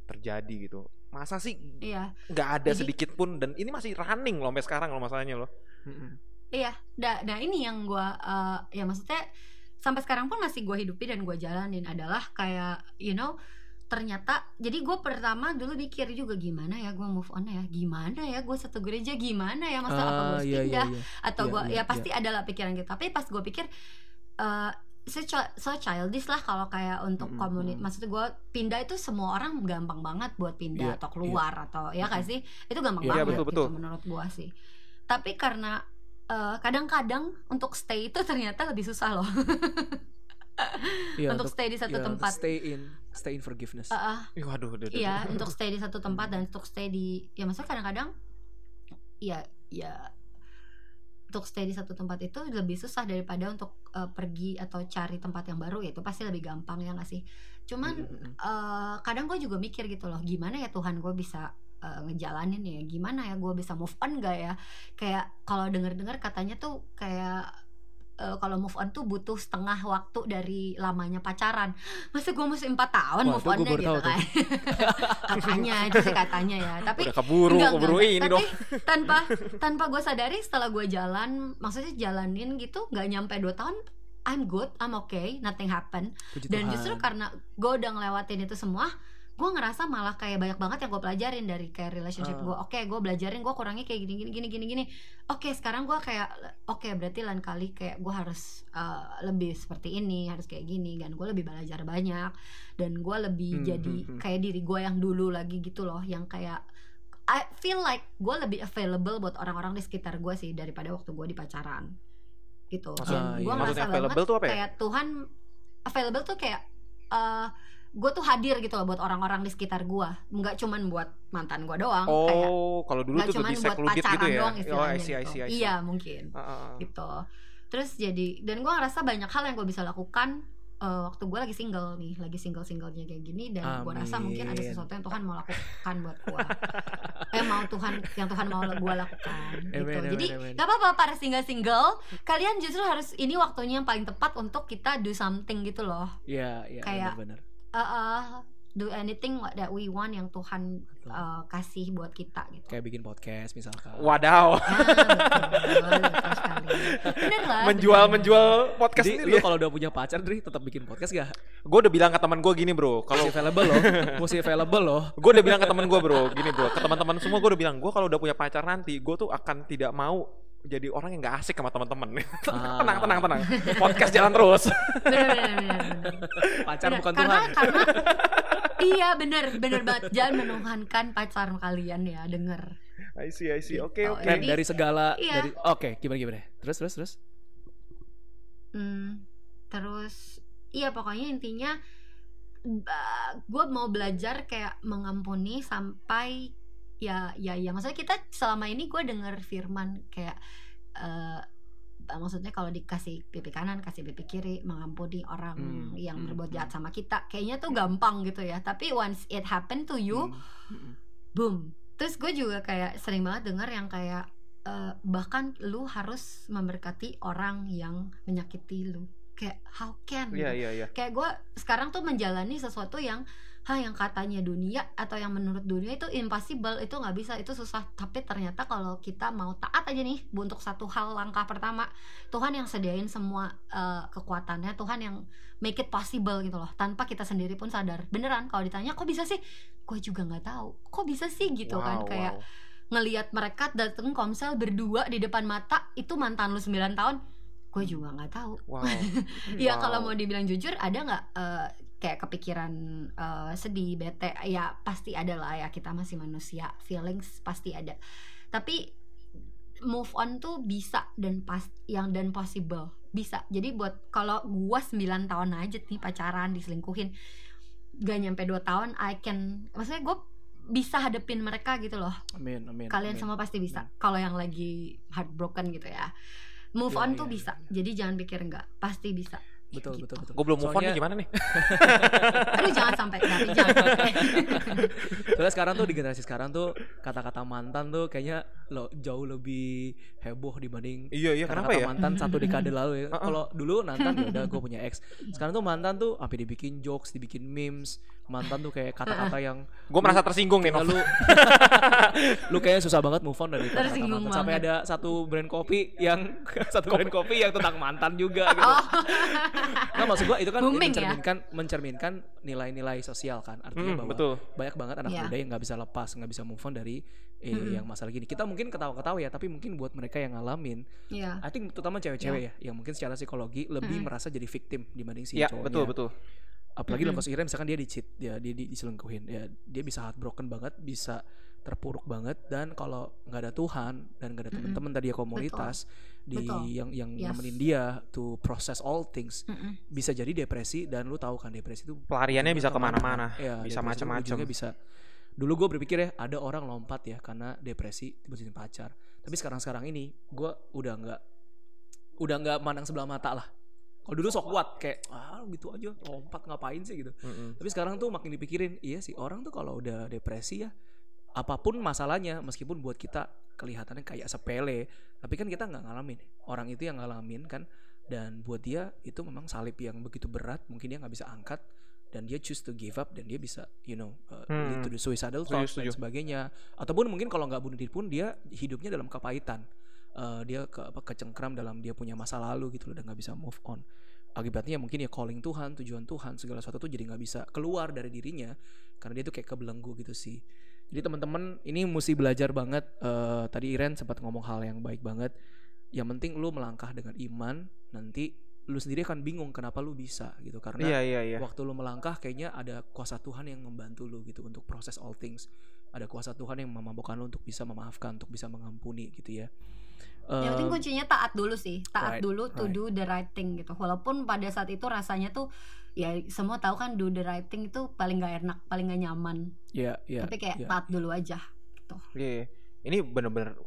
terjadi gitu. Masa sih Iya, nggak ada Jadi- sedikit pun dan ini masih running loh sampai sekarang loh masalahnya loh. Mm-mm. iya. Nah, nah ini yang gua eh, ya maksudnya sampai sekarang pun masih gue hidupi dan gue jalanin adalah kayak you know ternyata jadi gue pertama dulu mikir juga gimana ya gue move on ya? Gimana ya gue satu gereja? Gimana ya? Masa apa gue Ah, iya, iya, pindah? iya. atau Iya, gue iya, ya pasti adalah pikiran gitu. Tapi pas gue pikir eh so, so childish lah kalau kayak untuk Mm-mm, komunitas mm-mm. maksud gue pindah itu semua orang gampang banget buat pindah Iya, atau keluar atau ya kan sih? Itu gampang Iya, banget betul, gitu betul. menurut gue sih. Tapi karena eh, kadang-kadang untuk stay itu ternyata lebih susah loh Iya, untuk stay di satu ya, untuk tempat stay in stay in forgiveness. Eh, Ih, waduh, udah, udah, Iya, untuk stay di satu tempat dan untuk stay di ya maksudnya kadang-kadang ya ya untuk stay di satu tempat itu lebih susah daripada untuk eh, pergi atau cari tempat yang baru ya itu pasti lebih gampang ya nggak sih. Cuman Mm-mm. eh, kadang gue juga mikir gitu loh, gimana ya Tuhan gue bisa eh, ngejalanin ya, gimana ya gue bisa move on gak ya? Kayak kalau denger-dengar katanya tuh kayak eh, kalau move on tuh butuh setengah waktu dari lamanya pacaran. Masa gue mesti empat tahun Wah, move onnya gitu kan? katanya itu sih katanya ya. Tapi Udah keburu, Enggak, keburu enggak, ini enggak. dong. Tapi tanpa tanpa gue sadari setelah gue jalan, maksudnya jalanin gitu, nggak nyampe 2 tahun, I'm good, I'm okay, nothing happen. Puji Dan Tuhan. justru karena gue udah ngelewatin itu semua, gue ngerasa malah kayak banyak banget yang gue pelajarin dari kayak relationship Ah. gue. Oke, gue belajarin gue kurangnya kayak gini gini gini gini gini. Oke, sekarang gue kayak oke berarti lain kali kayak gue harus uh, lebih seperti ini, harus kayak gini dan gue lebih belajar banyak dan gue lebih Hmm, jadi hmm, hmm. kayak diri gue yang dulu lagi gitu loh, yang kayak I feel like gue lebih available buat orang-orang di sekitar gue sih daripada waktu gue di pacaran gitu. Maksud- Dan Ah, gue iya. ngerasa Maksudnya banget available tuh apa ya? kayak Tuhan available tuh kayak eh gue tuh hadir gitu loh buat orang-orang di sekitar gue, nggak cuman buat mantan gue doang, kayak Oh, kalau dulu nggak tuh cuman buat secluded pacaran gitu ya. doang Oh, I istilahnya see, I gitu. see, I see. Iya mungkin ah, ah. gitu. Terus jadi dan gue ngerasa banyak hal yang gue bisa lakukan eh, waktu gue lagi single nih, lagi single singlenya kayak gini dan gue rasa mungkin ada sesuatu yang Tuhan mau lakukan buat gue. eh mau Tuhan yang Tuhan mau gue lakukan gitu. Amen, Jadi amen. gak apa-apa para single single, kalian justru harus ini waktunya yang paling tepat untuk kita do something gitu loh. Iya, iya kayak- benar-benar. Eh, eh, do anything that we want yang Tuhan eh, kasih buat kita gitu. Kayak bikin podcast misalkan. Wadaw. Bener lah. menjual bener. menjual podcast Jadi sendiri lu ya. kalau udah punya pacar, Dri, tetap bikin podcast gak? Gue udah bilang ke teman gue gini bro, kalau available loh. Masih available loh. gue udah bilang ke teman gue bro, gini bro, ke teman-teman semua gue udah bilang gue kalau udah punya pacar nanti, gue tuh akan tidak mau jadi orang yang gak asik sama teman-teman. Ah. tenang, tenang, tenang. Podcast jalan terus. Bener, bener, bener, bener. Pacar Bener, bukan karena, Tuhan. Karena iya bener bener banget jangan menuhankan pacar kalian ya denger. I see, I see. Oke, Gitu. oke. Jadi- dari segala iya. dari oke, gimana gimana? Terus terus terus. Hmm, terus iya pokoknya intinya gue mau belajar kayak mengampuni sampai ya ya ya maksudnya kita selama ini gue denger firman kayak eh maksudnya kalau dikasih pipi kanan kasih pipi kiri mengampuni orang Hmm, yang hmm, berbuat hmm. jahat sama kita kayaknya tuh gampang gitu ya tapi once it happen to you Hmm, hmm. boom terus gue juga kayak sering banget denger yang kayak eh, bahkan lu harus memberkati orang yang menyakiti lu kayak how can Iya, gitu. iya, iya. kayak gue sekarang tuh menjalani sesuatu yang ha yang katanya dunia atau yang menurut dunia itu impossible itu nggak bisa itu susah. Tapi ternyata kalau kita mau taat aja nih untuk satu hal langkah pertama Tuhan yang sediain semua eh, kekuatannya Tuhan yang make it possible gitu loh. Tanpa kita sendiri pun sadar. Beneran kalau ditanya kok bisa sih? Gue juga nggak tahu. Kok bisa sih? Gitu kan Wow, kayak wow. ngelihat mereka dateng komsel berdua di depan mata itu mantan lu 9 tahun. Gue juga nggak tahu. Wow. Iya Wow. kalau mau dibilang jujur ada nggak eh, kayak kepikiran eh, sedih bete ya pasti ada lah ya kita masih manusia feelings pasti ada. Tapi move on tuh bisa dan pas yang dan possible bisa. Jadi buat kalau gua 9 tahun aja nih pacaran diselingkuhin gak nyampe 2 tahun I can maksudnya gue bisa hadepin mereka gitu loh. Amin, amin. kalian amin. semua pasti bisa. Kalau yang lagi heartbroken gitu ya. Move Iya, on iya, tuh iya. bisa jadi jangan pikir enggak pasti bisa betul, gitu. betul, betul. Gue belum move on Soalnya- nih gimana nih? aduh jangan sampai tapi jangan sampai Soalnya sekarang tuh di generasi sekarang tuh kata-kata mantan tuh kayaknya lo jauh lebih heboh dibanding Iya iya kenapa kata-kata ya? mantan satu dekade lalu ya. Kalau dulu mantan ya udah gue punya ex. Sekarang tuh mantan tuh sampai dibikin jokes, dibikin memes. Mantan tuh kayak kata-kata yang Gue merasa tersinggung nih kayak lu lu kayaknya susah banget move on dari kata-kata Tersinggung mantan. Sampai ada satu brand kopi yang satu brand kopi yang tentang mantan juga gitu. oh Nah, maksud gua itu kan Booming ya? mencerminkan mencerminkan nilai-nilai sosial kan. Artinya Hmm, bahwa betul. banyak banget anak Iya. muda yang nggak bisa lepas, nggak bisa move on dari eh, Mm-mm. yang masalah gini. Kita mungkin ketawa-ketawa ya, tapi mungkin buat mereka yang ngalamin, iya I think terutama cewek-cewek ya, yang mungkin secara psikologi lebih Mm-mm. merasa jadi victim dibanding si Iya cowoknya. betul betul. Apalagi dalam kasus Iren misalkan dia di cheat, dia dia di- diselingkuhin, ya dia bisa heartbroken banget, bisa terpuruk banget dan kalau nggak ada Tuhan dan nggak ada teman-teman tadi ya komunitas di Betul. yang yang Yes. nemenin dia to process all things Mm-mm. bisa jadi depresi dan lu tahu kan depresi itu Pelariannya bisa ke mana-mana. Iya, Bisa macam-macam. bisa dulu gue berpikir ya ada orang lompat ya karena depresi tiba-tiba pacar tapi sekarang sekarang ini gue udah nggak udah nggak mandang sebelah mata lah kalau dulu sok kuat kayak ah gitu aja lompat ngapain sih? gitu. Mm-mm. tapi sekarang tuh makin dipikirin iya sih orang tuh kalau udah depresi ya apa pun masalahnya meskipun buat kita kelihatannya kayak sepele tapi kan kita nggak ngalamin. Orang itu yang ngalamin kan dan buat dia itu memang salib yang begitu berat mungkin dia nggak bisa angkat dan dia choose to give up dan dia bisa you know uh, lead Hmm. to the suicidal thoughts dan sebagainya. Ataupun mungkin kalau nggak bunuh diri pun dia hidupnya dalam kepahitan Eh, dia ke apa kecengkram dalam dia punya masa lalu gitu loh dan nggak bisa move on. Akibatnya mungkin ya calling Tuhan tujuan Tuhan segala sesuatu tuh jadi nggak bisa keluar dari dirinya karena dia tuh kayak kebelenggu gitu sih. Jadi teman-teman ini mesti belajar banget Eh, tadi Iren sempat ngomong hal yang baik banget. Yang penting lu melangkah dengan iman nanti lu sendiri akan bingung kenapa lu bisa gitu karena Iya iya iya. waktu lu melangkah kayaknya ada kuasa Tuhan yang membantu lu gitu untuk proses all things. Ada kuasa Tuhan yang memampukan lu untuk bisa memaafkan untuk bisa mengampuni gitu ya yang penting Em, kuncinya taat dulu sih taat right, dulu to right. do the right thing gitu walaupun pada saat itu rasanya tuh ya semua tahu kan do the right thing itu paling gak enak paling gak nyaman ya ya tapi kayak ya. taat dulu aja gitu Iya, ini bener-bener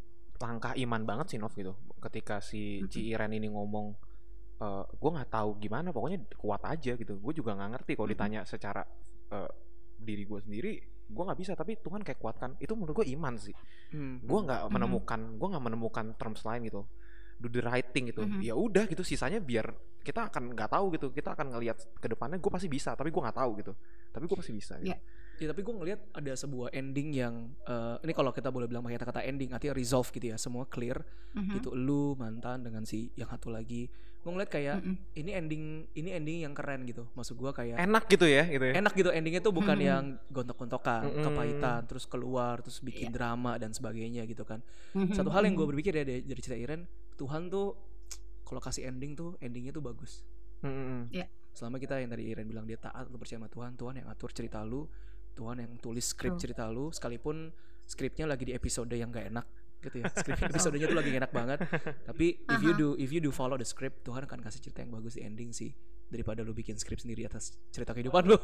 langkah iman banget sih Nov gitu. Ketika si Mm-mm. Ci Iren ini ngomong, eh gue nggak tahu gimana, pokoknya kuat aja gitu. Gue juga nggak ngerti kalau ditanya secara eh, diri gue sendiri, gue nggak bisa. Tapi Tuhan kayak kuatkan. Itu menurut gue iman sih. Hmm, Gue nggak Mhm. menemukan, gue nggak menemukan terms lain gitu. Do the right thing gitu. Mhm. Ya udah gitu. Sisanya biar kita akan nggak tahu gitu. Kita akan ngelihat ke depannya. Gue pasti bisa. Tapi gue nggak tahu gitu. Tapi gue pasti bisa. Gitu. Iya. Ya tapi gue ngelihat ada sebuah ending yang eh, ini kalau kita boleh bilang pakai kata-kata ending artinya resolve gitu ya semua clear Mhm. gitu lu mantan dengan si yang satu lagi gue ngeliat kayak Mm-mm. ini ending ini ending yang keren gitu maksud gue kayak Enak gitu ya, gitu ya. enak gitu endingnya tuh bukan Mm-mm. yang gontok-gontokan Mm-mm. kepahitan terus keluar terus bikin Iya. drama dan sebagainya gitu kan Mhm, satu hal yang gue mhm. berpikir ya dari, dari cerita Iren Tuhan tuh kalau kasih ending tuh endingnya tuh bagus Mm-mm. selama kita yang tadi Iren bilang dia taat lu percaya sama Tuhan Tuhan yang atur cerita lu Tuhan yang tulis skrip True. cerita lu sekalipun skripnya lagi di episode yang gak enak gitu ya. Skrip episodenya tuh lagi enak banget. Tapi if you do if you do follow the script Tuhan akan kasih cerita yang bagus di ending sih daripada lu bikin skrip sendiri atas cerita kehidupan lu.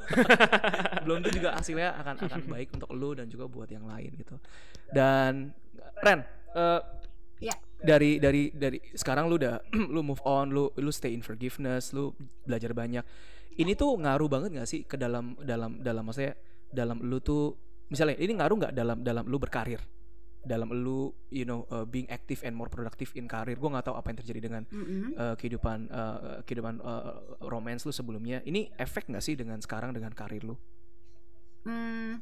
Belum tuh juga hasilnya akan akan baik untuk lu dan juga buat yang lain gitu. Dan Ren eh, Ya. dari dari dari sekarang lu udah lu move on lu lu stay in forgiveness lu belajar banyak. Ini tuh ngaruh banget gak sih ke dalam dalam dalam maksudnya dalam lu tuh misalnya ini ngaruh nggak dalam dalam lu berkarir? Dalam lu you know uh, being active and more productive in karir. Gue nggak tahu apa yang terjadi dengan Mhm. uh, kehidupan uh, kehidupan uh, romance lu sebelumnya. Ini efek nggak sih dengan sekarang dengan karir lu? Hmm,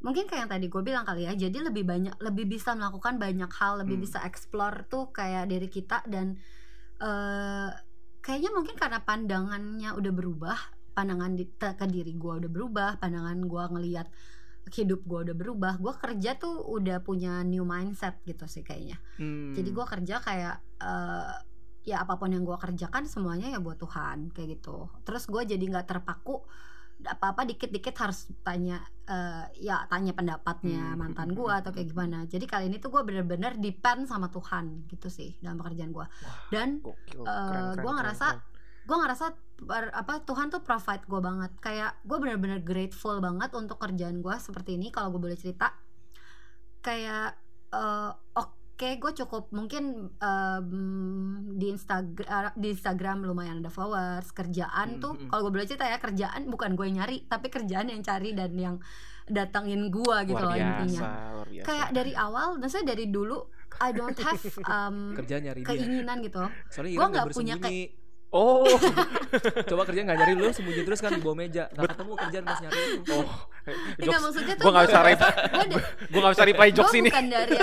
mungkin kayak yang tadi gue bilang kali ya. Jadi lebih banyak lebih bisa melakukan banyak hal lebih Hmm. bisa explore tuh kayak dari kita dan eh kayaknya mungkin karena pandangannya udah berubah pandangan di, ke diri gue udah berubah pandangan gue ngelihat hidup gue udah berubah gue kerja tuh udah punya new mindset gitu sih kayaknya. Hmm. jadi gue kerja kayak eh, ya apa pun yang gue kerjakan semuanya ya buat Tuhan kayak gitu. Terus gue jadi nggak terpaku apa apa dikit-dikit harus tanya eh, ya tanya pendapatnya Hmm, mantan gue atau kayak gimana. Jadi kali ini tuh gue bener-bener depend sama Tuhan gitu sih dalam pekerjaan gue dan Gokil, Eh, keren, gua keren, ngerasa keren. Gue ngerasa per- apa Tuhan tuh provide gue banget. Kayak gue bener-bener grateful banget untuk kerjaan gue seperti ini kalau gue boleh cerita. Kayak eh, oke gue cukup mungkin em, di Instagram di Instagram lumayan ada followers. Kerjaan Hmm, tuh hmm. kalau gue boleh cerita ya kerjaan bukan gue yang nyari tapi kerjaan yang cari dan yang datangin gue gitu luar loh intinya. luar biasa. kayak dari awal maksudnya dari dulu I don't have um, kerja nyari dia. keinginan gitu Iran nggak punya bersembunyi Oh, coba kerja nggak nyari lu sembunyi terus kan di bawah meja. Nggak ketemu kerjaan pas nyari lu. Oh. Enggak Jokes. maksudnya tuh Gue gak bisa gua- reply, gua de- gue gak bisa reply gua jokes ini. bukan dari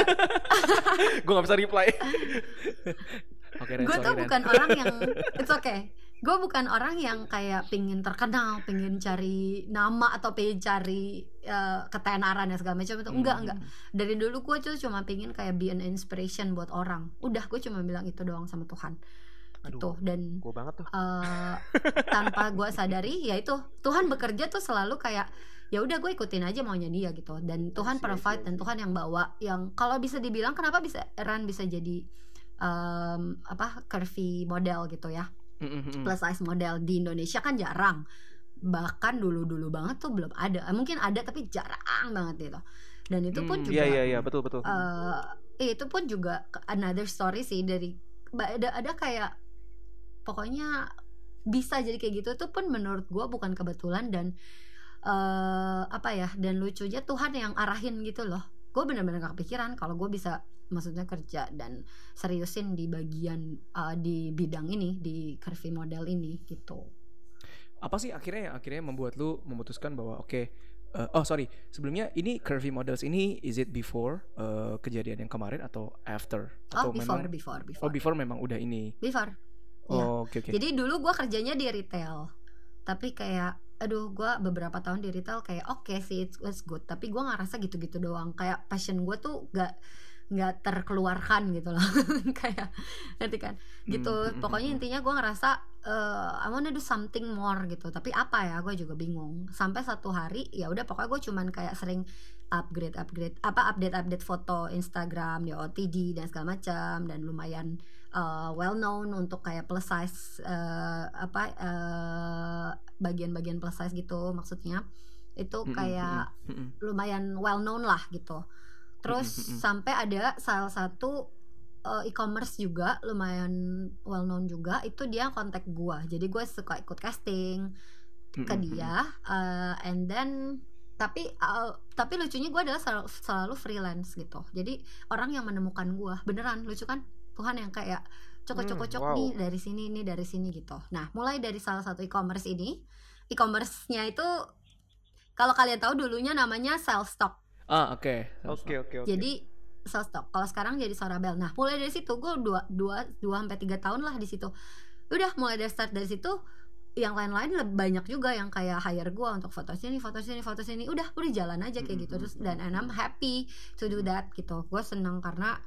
Gue gak bisa reply. oke Ren gue sorry tuh Ren. bukan orang yang it's okay. Gue bukan orang yang kayak pingin terkenal pingin cari nama atau pingin cari eh, ketenaran dan segala macam itu. Enggak Hmm. enggak. Dari dulu gue tuh cuma pingin kayak be an inspiration buat orang. Udah gue cuma bilang itu doang sama Tuhan gitu Aduh, dan gue banget tuh. eh, tanpa gue sadari ya itu Tuhan bekerja tuh selalu kayak ya udah gue ikutin aja maunya dia gitu dan Tuhan I see, I see, provide dan. Tuhan yang bawa yang kalau bisa dibilang kenapa bisa Ran bisa jadi em, apa curvy model gitu ya Mm, mm, mm. plus size model di Indonesia kan jarang bahkan dulu-dulu banget tuh belum ada Eh, mungkin ada tapi jarang banget gitu dan itu pun Hmm, juga Iya, iya, iya, betul, betul. eh, itu pun juga another story sih dari ada ada kayak pokoknya bisa jadi kayak gitu itu pun menurut gue bukan kebetulan dan eh apa ya dan lucunya Tuhan yang arahin gitu loh. Gue bener-bener gak kepikiran kalau gue bisa maksudnya kerja dan seriusin di bagian eh, di bidang ini di curvy model ini gitu. Apa sih akhirnya yang akhirnya membuat lu memutuskan bahwa oke eh, oh sorry sebelumnya ini curvy models ini is it before eh, kejadian yang kemarin atau after? Oh atau before memang before before. Oh before memang udah ini? Before Iya. oh oke oke. Jadi dulu gue kerjanya di retail, tapi kayak aduh gue beberapa tahun di retail kayak oke sih it was good, tapi gue ngerasa gitu-gitu doang. Kayak passion gue tuh gak nggak terkeluarkan gitu loh. Kayak ngerti kan? Gitu. Hmm, hmm, pokoknya hmm. intinya gue ngerasa eh, I wanna do something more gitu. Tapi apa ya? Gue juga bingung. Sampai satu hari ya udah pokoknya gue cuman kayak sering upgrade upgrade apa update update foto Instagram di OTD dan segala macam. Dan lumayan uh, well known untuk kayak plus size uh, apa uh, bagian-bagian plus size gitu maksudnya. Itu kayak mm, mm, mm. lumayan well known lah gitu. Terus Mm, mm, mm. sampai ada salah satu uh, e-commerce juga lumayan well known juga itu dia kontak gua. Jadi gue suka ikut casting ke dia uh, and then tapi uh, tapi lucunya gue adalah selalu, selalu freelance gitu. Jadi orang yang menemukan gua. Beneran lucu kan Tuhan yang kayak cocok-cocok Hmm, wow. nih dari sini nih dari sini gitu. Nah mulai dari salah satu e-commerce ini e-commerce-nya itu kalau kalian tahu dulunya namanya self stock. Ah oke. Oke, oke, oke. jadi self stock. Kalau sekarang jadi Sorabel. Nah mulai dari situ gue dua dua dua sampai tiga tahun lah di situ. Udah mulai dari start dari situ yang lain-lain lebih banyak juga yang kayak hire gue untuk foto sini foto sini foto sini. Udah udah jalan aja kayak gitu. Terus dan and I'm happy to do that gitu. Gue senang karena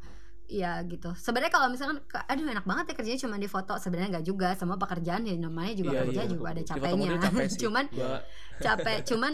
ya gitu sebenarnya kalau misalkan aduh enak banget ya kerjanya cuma di foto sebenarnya nggak juga semua pekerjaan ya namanya juga Iya, kerja iya, juga ada capeknya capek sih. cuman Gua- capek cuman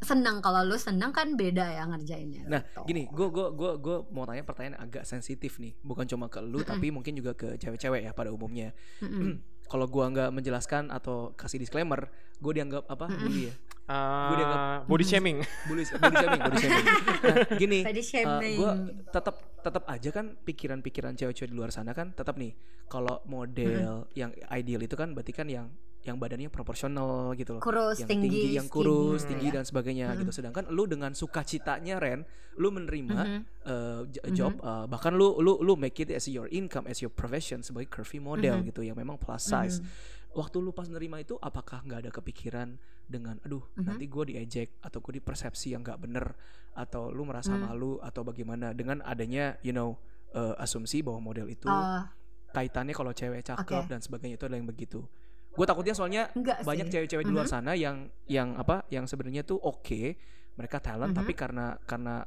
senang kalau lu senang kan beda ya ngerjainnya Nah, gitu. gini, gue gue gue gue mau tanya pertanyaan agak sensitif nih, bukan cuma ke lu, Mm-mm. tapi mungkin juga ke cewek-cewek ya pada umumnya. Mm-mm. Kalau gua nggak menjelaskan atau kasih disclaimer, gue dianggap apa? Bully ya? Eh, Gua dianggap- body shaming. Bully, body shaming, body shaming. Nah, gini, Body shaming. gue tetap tetap aja kan pikiran-pikiran cewek-cewek di luar sana kan tetap nih kalau model yang ideal itu kan berarti kan yang yang badannya proporsional gitu loh kurus yang tinggi, tinggi, yang kurus, skinny, tinggi ya. dan sebagainya Mhm. gitu. Sedangkan lu dengan sukacitanya Ren, lu menerima Mhm. uh, j- Mhm. job uh, bahkan lu lu lu make it as your income as your profession sebagai curvy model Mhm. gitu yang memang plus size. Mhm. Waktu lu pas nerima itu apakah nggak ada kepikiran dengan aduh Mhm. nanti gue diejek atau gue dipersepsi yang nggak bener atau lu merasa Mhm. malu atau bagaimana dengan adanya you know uh, asumsi bahwa model itu Oh, kaitannya kalau cewek cakep Oke. dan sebagainya itu adalah yang begitu. Gue takutnya soalnya enggak banyak sih. cewek-cewek di luar Mhm. sana yang yang apa yang sebenarnya tuh oke mereka talent Mhm. tapi karena karena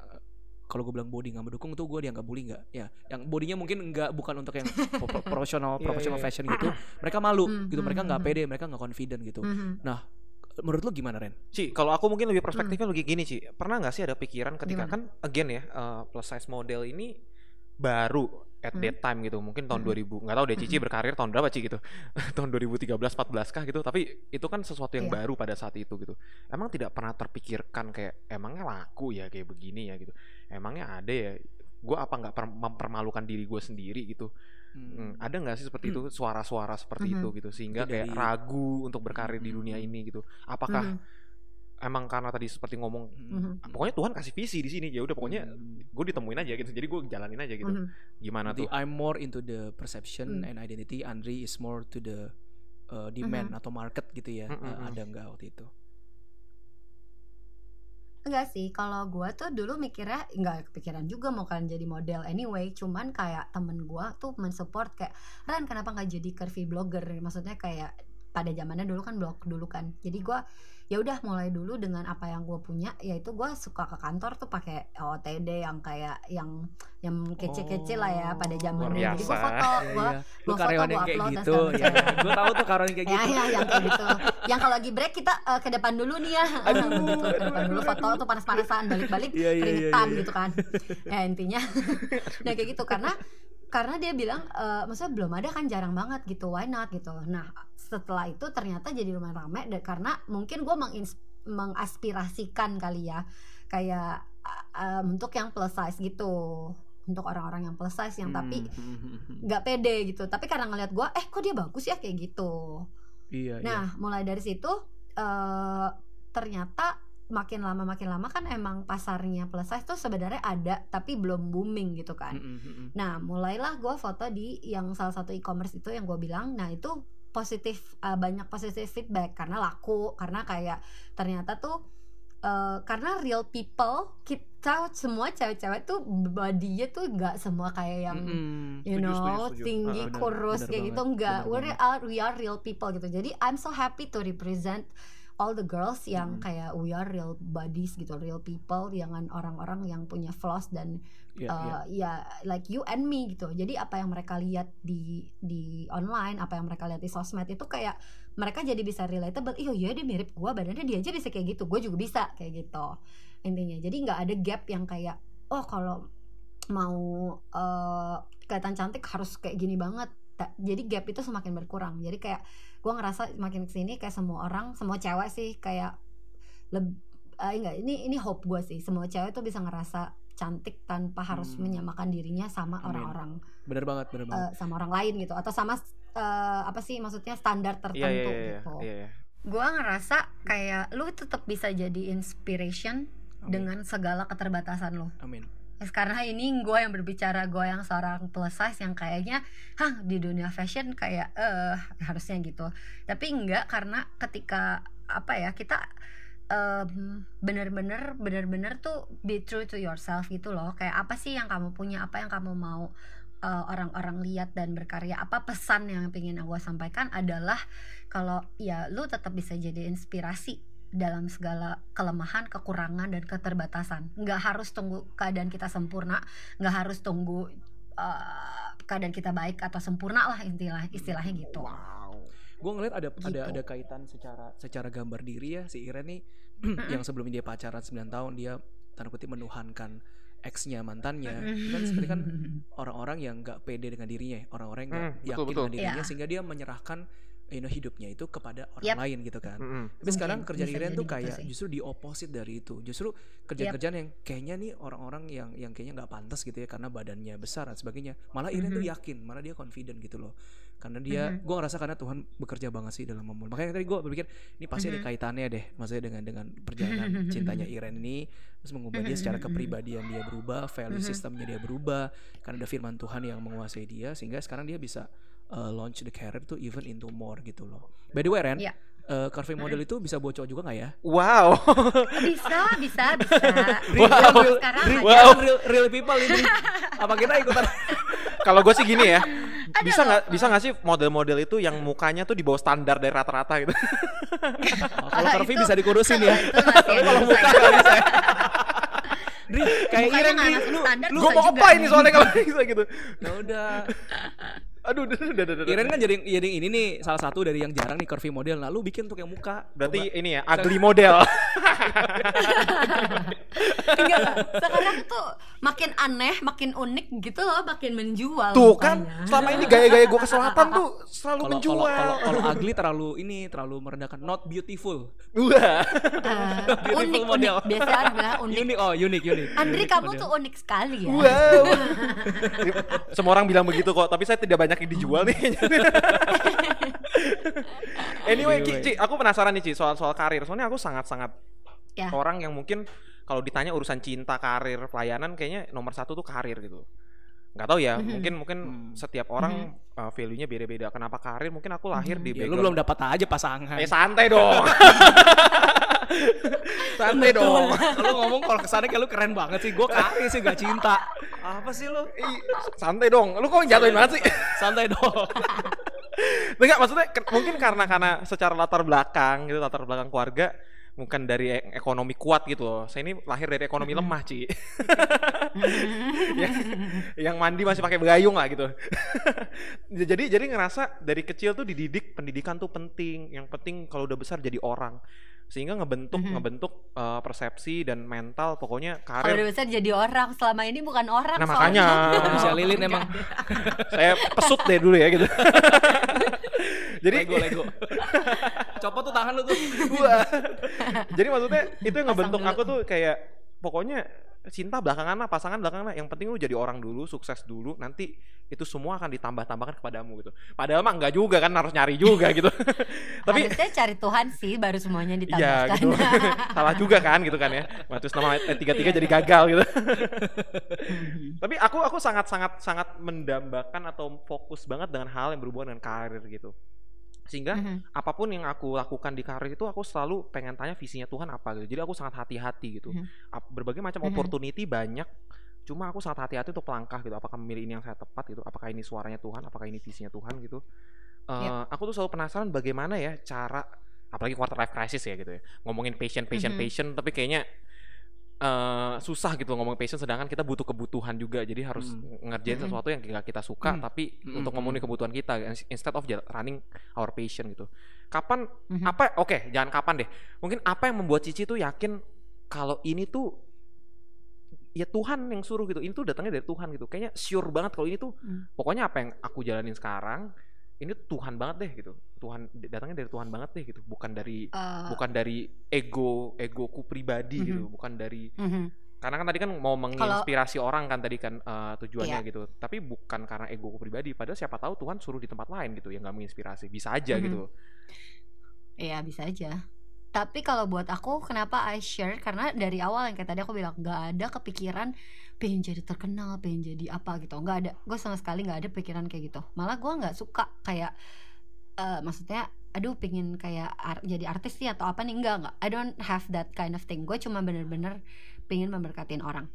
kalau gue bilang body nggak mendukung tuh gue dianggap bully nggak ya yang bodinya mungkin nggak bukan untuk yang pro- pro- profesional Iya, profesional iya. fashion gitu mereka malu Mhm, gitu mereka nggak pede mereka nggak confident gitu Mhm. menurut lu gimana Ren? Ci, kalau aku mungkin lebih perspektifnya lagi gini, Ci. Pernah nggak sih ada pikiran ketika Gimana? kan again ya, uh, plus size model ini baru at Hmm. that time gitu. Mungkin tahun Hmm. 2000 nggak tahu deh Cici berkarir tahun berapa Ci gitu. Tahun 2013 14 kah gitu. Tapi itu kan sesuatu yang Iya. baru pada saat itu gitu. Emang tidak pernah terpikirkan kayak emangnya laku ya kayak begini ya gitu. Emangnya ada ya? Gue apa nggak per- mempermalukan diri gue sendiri? gitu. Hmm, ada nggak sih seperti itu? Suara-suara seperti Mhm. itu gitu sehingga Itu kayak dari- ragu untuk berkarir di dunia ini gitu. Apakah Mhm, emang karena tadi seperti ngomong mhm, pokoknya Tuhan kasih visi di sini ya udah pokoknya Hmm. gue ditemuin aja gitu jadi gue jalanin aja gitu mhm. gimana tuh I'm more into the perception Hmm. and identity. Andri is more to the uh, demand atau market gitu ya. Mm, mm, Uh, ada nggak waktu itu? Enggak sih, kalau gua tuh dulu mikirnya nggak kepikiran juga mau kalian jadi model anyway, cuman kayak temen gua tuh mensupport kayak Ran kenapa nggak jadi curvy blogger? Maksudnya kayak pada zamannya dulu kan blog dulu kan. Jadi gua ya udah mulai dulu dengan apa yang gue punya yaitu gue suka ke kantor tuh pakai OOTD yang kayak yang yang kece-kece lah ya pada zamannya jadi gue foto Iya, gue iya. Karyawan foto, kayak upload, dan gitu. Ya, gue tahu tuh karyawan yang kayak ya gitu. ya yang kayak gitu. Yang kalau lagi break kita eh, ke depan dulu nih ya. Aduh, gitu ke depan dulu foto tuh panas-panasan balik-balik Iya, iya, iya, keringetan iya. gitu kan. Ya intinya nah kayak gitu. Karena karena dia bilang eh, maksudnya belum ada kan jarang banget gitu why not? gitu. Nah setelah itu ternyata jadi lumayan rame dan karena mungkin gue mengaspirasikan kali ya kayak eh, untuk yang plus size gitu untuk orang-orang yang plus size yang tapi Hmm, hmm, hmm, hmm. nggak pede gitu. Tapi karena ngeliat gue eh kok dia bagus ya? kayak gitu. Iya, iya. Nah, mulai dari situ eh ternyata makin lama makin lama kan emang pasarnya plus size tuh sebenarnya ada tapi belum booming gitu kan. Hmm, hmm. Nah, mulailah gue foto di yang salah satu e-commerce itu yang gue bilang, nah itu positif eh, banyak positif feedback karena laku karena kayak ternyata tuh eh, karena real people kita semua cewek-cewek tuh bodinya tuh nggak semua kayak yang Hmm, hmm. you know setuju, setuju. tinggi Ah, kurus kayak gitu banget, we are we are real people gitu jadi I'm so happy to represent all the girls yang Mm. kayak we are real bodies gitu real people jangan orang-orang yang punya flaws dan Iya, uh, iya. ya like you and me gitu. Jadi apa yang mereka lihat di di online apa yang mereka lihat di sosmed itu kayak mereka jadi bisa relatable. Iya iya dia mirip gua badannya dia aja bisa kayak gitu gue juga bisa kayak gitu intinya. Jadi nggak ada gap yang kayak oh kalau mau eh, kelihatan cantik harus kayak gini banget. Jadi gap itu semakin berkurang. Jadi kayak gue ngerasa makin ke sini kayak semua orang semua cewek sih kayak lebih enggak ini ini hope gue sih semua cewek tuh bisa ngerasa cantik tanpa harus Hmm. menyamakan dirinya sama orang-orang Bener banget, bener banget. eh, sama orang lain gitu atau sama eh, apa sih maksudnya standar tertentu iya iya iya gitu iya iya. gue ngerasa kayak lu tetap bisa jadi inspiration Amin. dengan segala keterbatasan lo Amin. Karena ini gue yang berbicara gue yang seorang plus size yang kayaknya hah di dunia fashion kayak eh harusnya gitu. Tapi enggak karena ketika apa ya kita em, bener-bener bener-bener tuh be true to yourself gitu loh. Kayak apa sih yang kamu punya apa yang kamu mau eh, orang-orang lihat dan berkarya apa pesan yang pengen gue sampaikan adalah kalau ya lu tetap bisa jadi inspirasi dalam segala kelemahan, kekurangan dan keterbatasan. Nggak harus tunggu keadaan kita sempurna, nggak harus tunggu uh, keadaan kita baik atau sempurna lah istilah istilahnya gitu. wow Gue ngeliat ada ada Gitu. ada kaitan secara secara gambar diri ya si Iren nih yang sebelum dia pacaran 9 tahun dia tanda kutip menuhankan ex-nya mantannya kan seperti kan orang-orang yang nggak pede dengan dirinya ya, orang-orang yang nggak Hmm, betul, yakin betul. dengan dirinya Iya. sehingga dia menyerahkan you know, hidupnya itu kepada orang Yap. lain gitu kan Mm-mm. tapi sekarang Mungkin kerjaan bisa Iren tuh gitu kayak sih. justru di opposite dari itu justru kerjaan-kerjaan yang kayaknya nih orang-orang yang yang kayaknya nggak pantas gitu ya karena badannya besar dan sebagainya malah Iren tuh Mhm. yakin malah dia confident gitu loh karena dia Mhm. gue ngerasa karena Tuhan bekerja banget sih dalam memulai makanya tadi gue berpikir ini pasti ada Mhm. kaitannya deh maksudnya dengan dengan perjalanan cintanya Iren ini terus mengubah dia secara kepribadian dia berubah value Mhm. sistemnya dia berubah karena ada firman Tuhan yang menguasai dia sehingga sekarang dia bisa uh, launch the career tuh even into more gitu loh by the way Ren Iya. uh, curving model itu bisa buat cowok juga nggak ya wow Bisa, bisa, bisa. Wow. Zaman sekarang Real, ada. real, real, real people ini apa kita ikutan kalau gue sih gini ya bisa nggak bisa nggak sih model-model itu yang mukanya tuh di bawah standar dari rata-rata gitu Oh, kalau curvy itu- bisa dikurusin ya tapi kalau muka nggak bisa. Dri, kayak Iren lu, standar lu gue mau apa ini nih. soalnya kalau bisa gitu ya udah. Aduh udah udah udah, udah. Iren kan jadi jadi ini nih salah satu dari yang jarang nih curvy model. Nah, lu bikin untuk yang muka. berarti Coba. ini ya ugly model Enggak, sekarang tuh makin aneh, makin unik gitu loh, makin menjual. Tuh kan, makanya. selama ini gaya-gaya gue ke selatan tuh selalu Kalau menjual. kalau ugly terlalu ini terlalu merendahkan not beautiful. Wah. Eh, unik, unik. model. Biasanya orang bilang unik. Unik oh unik unik. Andri, Unik kamu model. tuh unik sekali ya. Wow. Semua orang bilang begitu kok, tapi saya tidak banyak yang dijual nih. anyway, Ci, Ci, aku penasaran nih Ci soal soal karir. Soalnya aku sangat-sangat Ya. orang yang mungkin kalau ditanya urusan cinta, karir, pelayanan kayaknya nomor satu tuh karir gitu. Nggak tahu ya, Mhm. mungkin mungkin Hmm. setiap orang uh, value-nya beda-beda. Kenapa karir? Mungkin aku lahir di Ya, lu belum dapat aja pasangan. Eh santai dong. santai dong. lu ngomong kalau ke sana kayak lu keren banget sih. Gue karir sih gak cinta. Apa sih lu? Ih, santai dong. Lu kok jatuhin banget sih? Santai dong. Enggak maksudnya mungkin karena karena secara latar belakang gitu latar belakang keluarga bukan dari e- ekonomi kuat gitu loh. Saya ini lahir dari ekonomi lemah, Ci. yang, yang mandi masih pakai gayung lah gitu. jadi jadi ngerasa dari kecil tuh dididik pendidikan tuh penting. Yang penting kalau udah besar jadi orang. Sehingga ngebentuk Mhm. ngebentuk uh, persepsi dan mental pokoknya Kalau karir udah besar jadi orang, selama ini bukan orang. Nah, soalnya. makanya. Manusia lilin emang. saya pesut deh dulu ya gitu. jadi Lego Lego. Copot tuh tangan lu tuh. gua. Jadi maksudnya itu yang ngebentuk aku tuh kayak pokoknya cinta belakangan lah, pasangan belakangan lah. Yang penting lu jadi orang dulu, sukses dulu, nanti itu semua akan ditambah-tambahkan kepadamu gitu. Padahal mah enggak juga kan harus nyari juga gitu. Tapi Harusnya cari Tuhan sih, baru semuanya ya ditambahkan. gitu. Salah juga kan gitu kan ya. Terus nama tiga-tiga jadi gagal gitu. Tapi aku aku sangat sangat sangat mendambakan atau fokus banget dengan hal yang berhubungan dengan karir gitu. Sehingga Mhm. apa pun yang aku lakukan di karir itu aku selalu pengen tanya visinya Tuhan apa gitu. Jadi aku sangat hati-hati gitu. Mhm. Ap- Berbagai macam Mhm. opportunity banyak. Cuma aku sangat hati-hati untuk melangkah gitu. Apakah memilih ini yang saya tepat gitu? Apakah ini suaranya Tuhan? Apakah ini visinya Tuhan gitu? Eh, Yep. Aku tuh selalu penasaran bagaimana ya cara apalagi quarter life crisis ya gitu ya. Ngomongin passion, passion, Mhm. passion, tapi kayaknya eh susah gitu ngomong passion sedangkan kita butuh kebutuhan juga jadi harus Hmm. ngerjain Mhm. sesuatu yang gak kita suka Hmm. tapi Hmm, untuk hmm. memenuhi kebutuhan kita instead of running our passion gitu kapan Mhm. apa oke jangan kapan deh mungkin apa yang membuat Cici tuh yakin kalau ini tuh ya Tuhan yang suruh gitu ini tuh datangnya dari Tuhan gitu kayaknya sure banget kalau ini tuh Hmm. pokoknya apa yang aku jalanin sekarang ini tuh Tuhan banget deh gitu Tuhan datangnya dari Tuhan banget deh gitu bukan dari Eh, bukan dari ego egoku pribadi Mhm. gitu bukan dari mhm. karena kan tadi kan mau menginspirasi orang kan tadi kan eh, tujuannya Iya. gitu tapi bukan karena egoku pribadi padahal siapa tahu Tuhan suruh di tempat lain gitu yang nggak menginspirasi bisa aja Mhm. gitu Iya bisa aja. Tapi kalau buat aku kenapa I share karena dari awal yang kayak tadi aku bilang nggak ada kepikiran pengen jadi terkenal, pengen jadi apa gitu. nggak ada. Gue sama sekali nggak ada pikiran kayak gitu. Malah gue nggak suka kayak eh, maksudnya aduh pengen kayak ar- jadi artis sih atau apa nih enggak enggak. I don't have that kind of thing. Gue cuma bener-bener pengen memberkatin orang.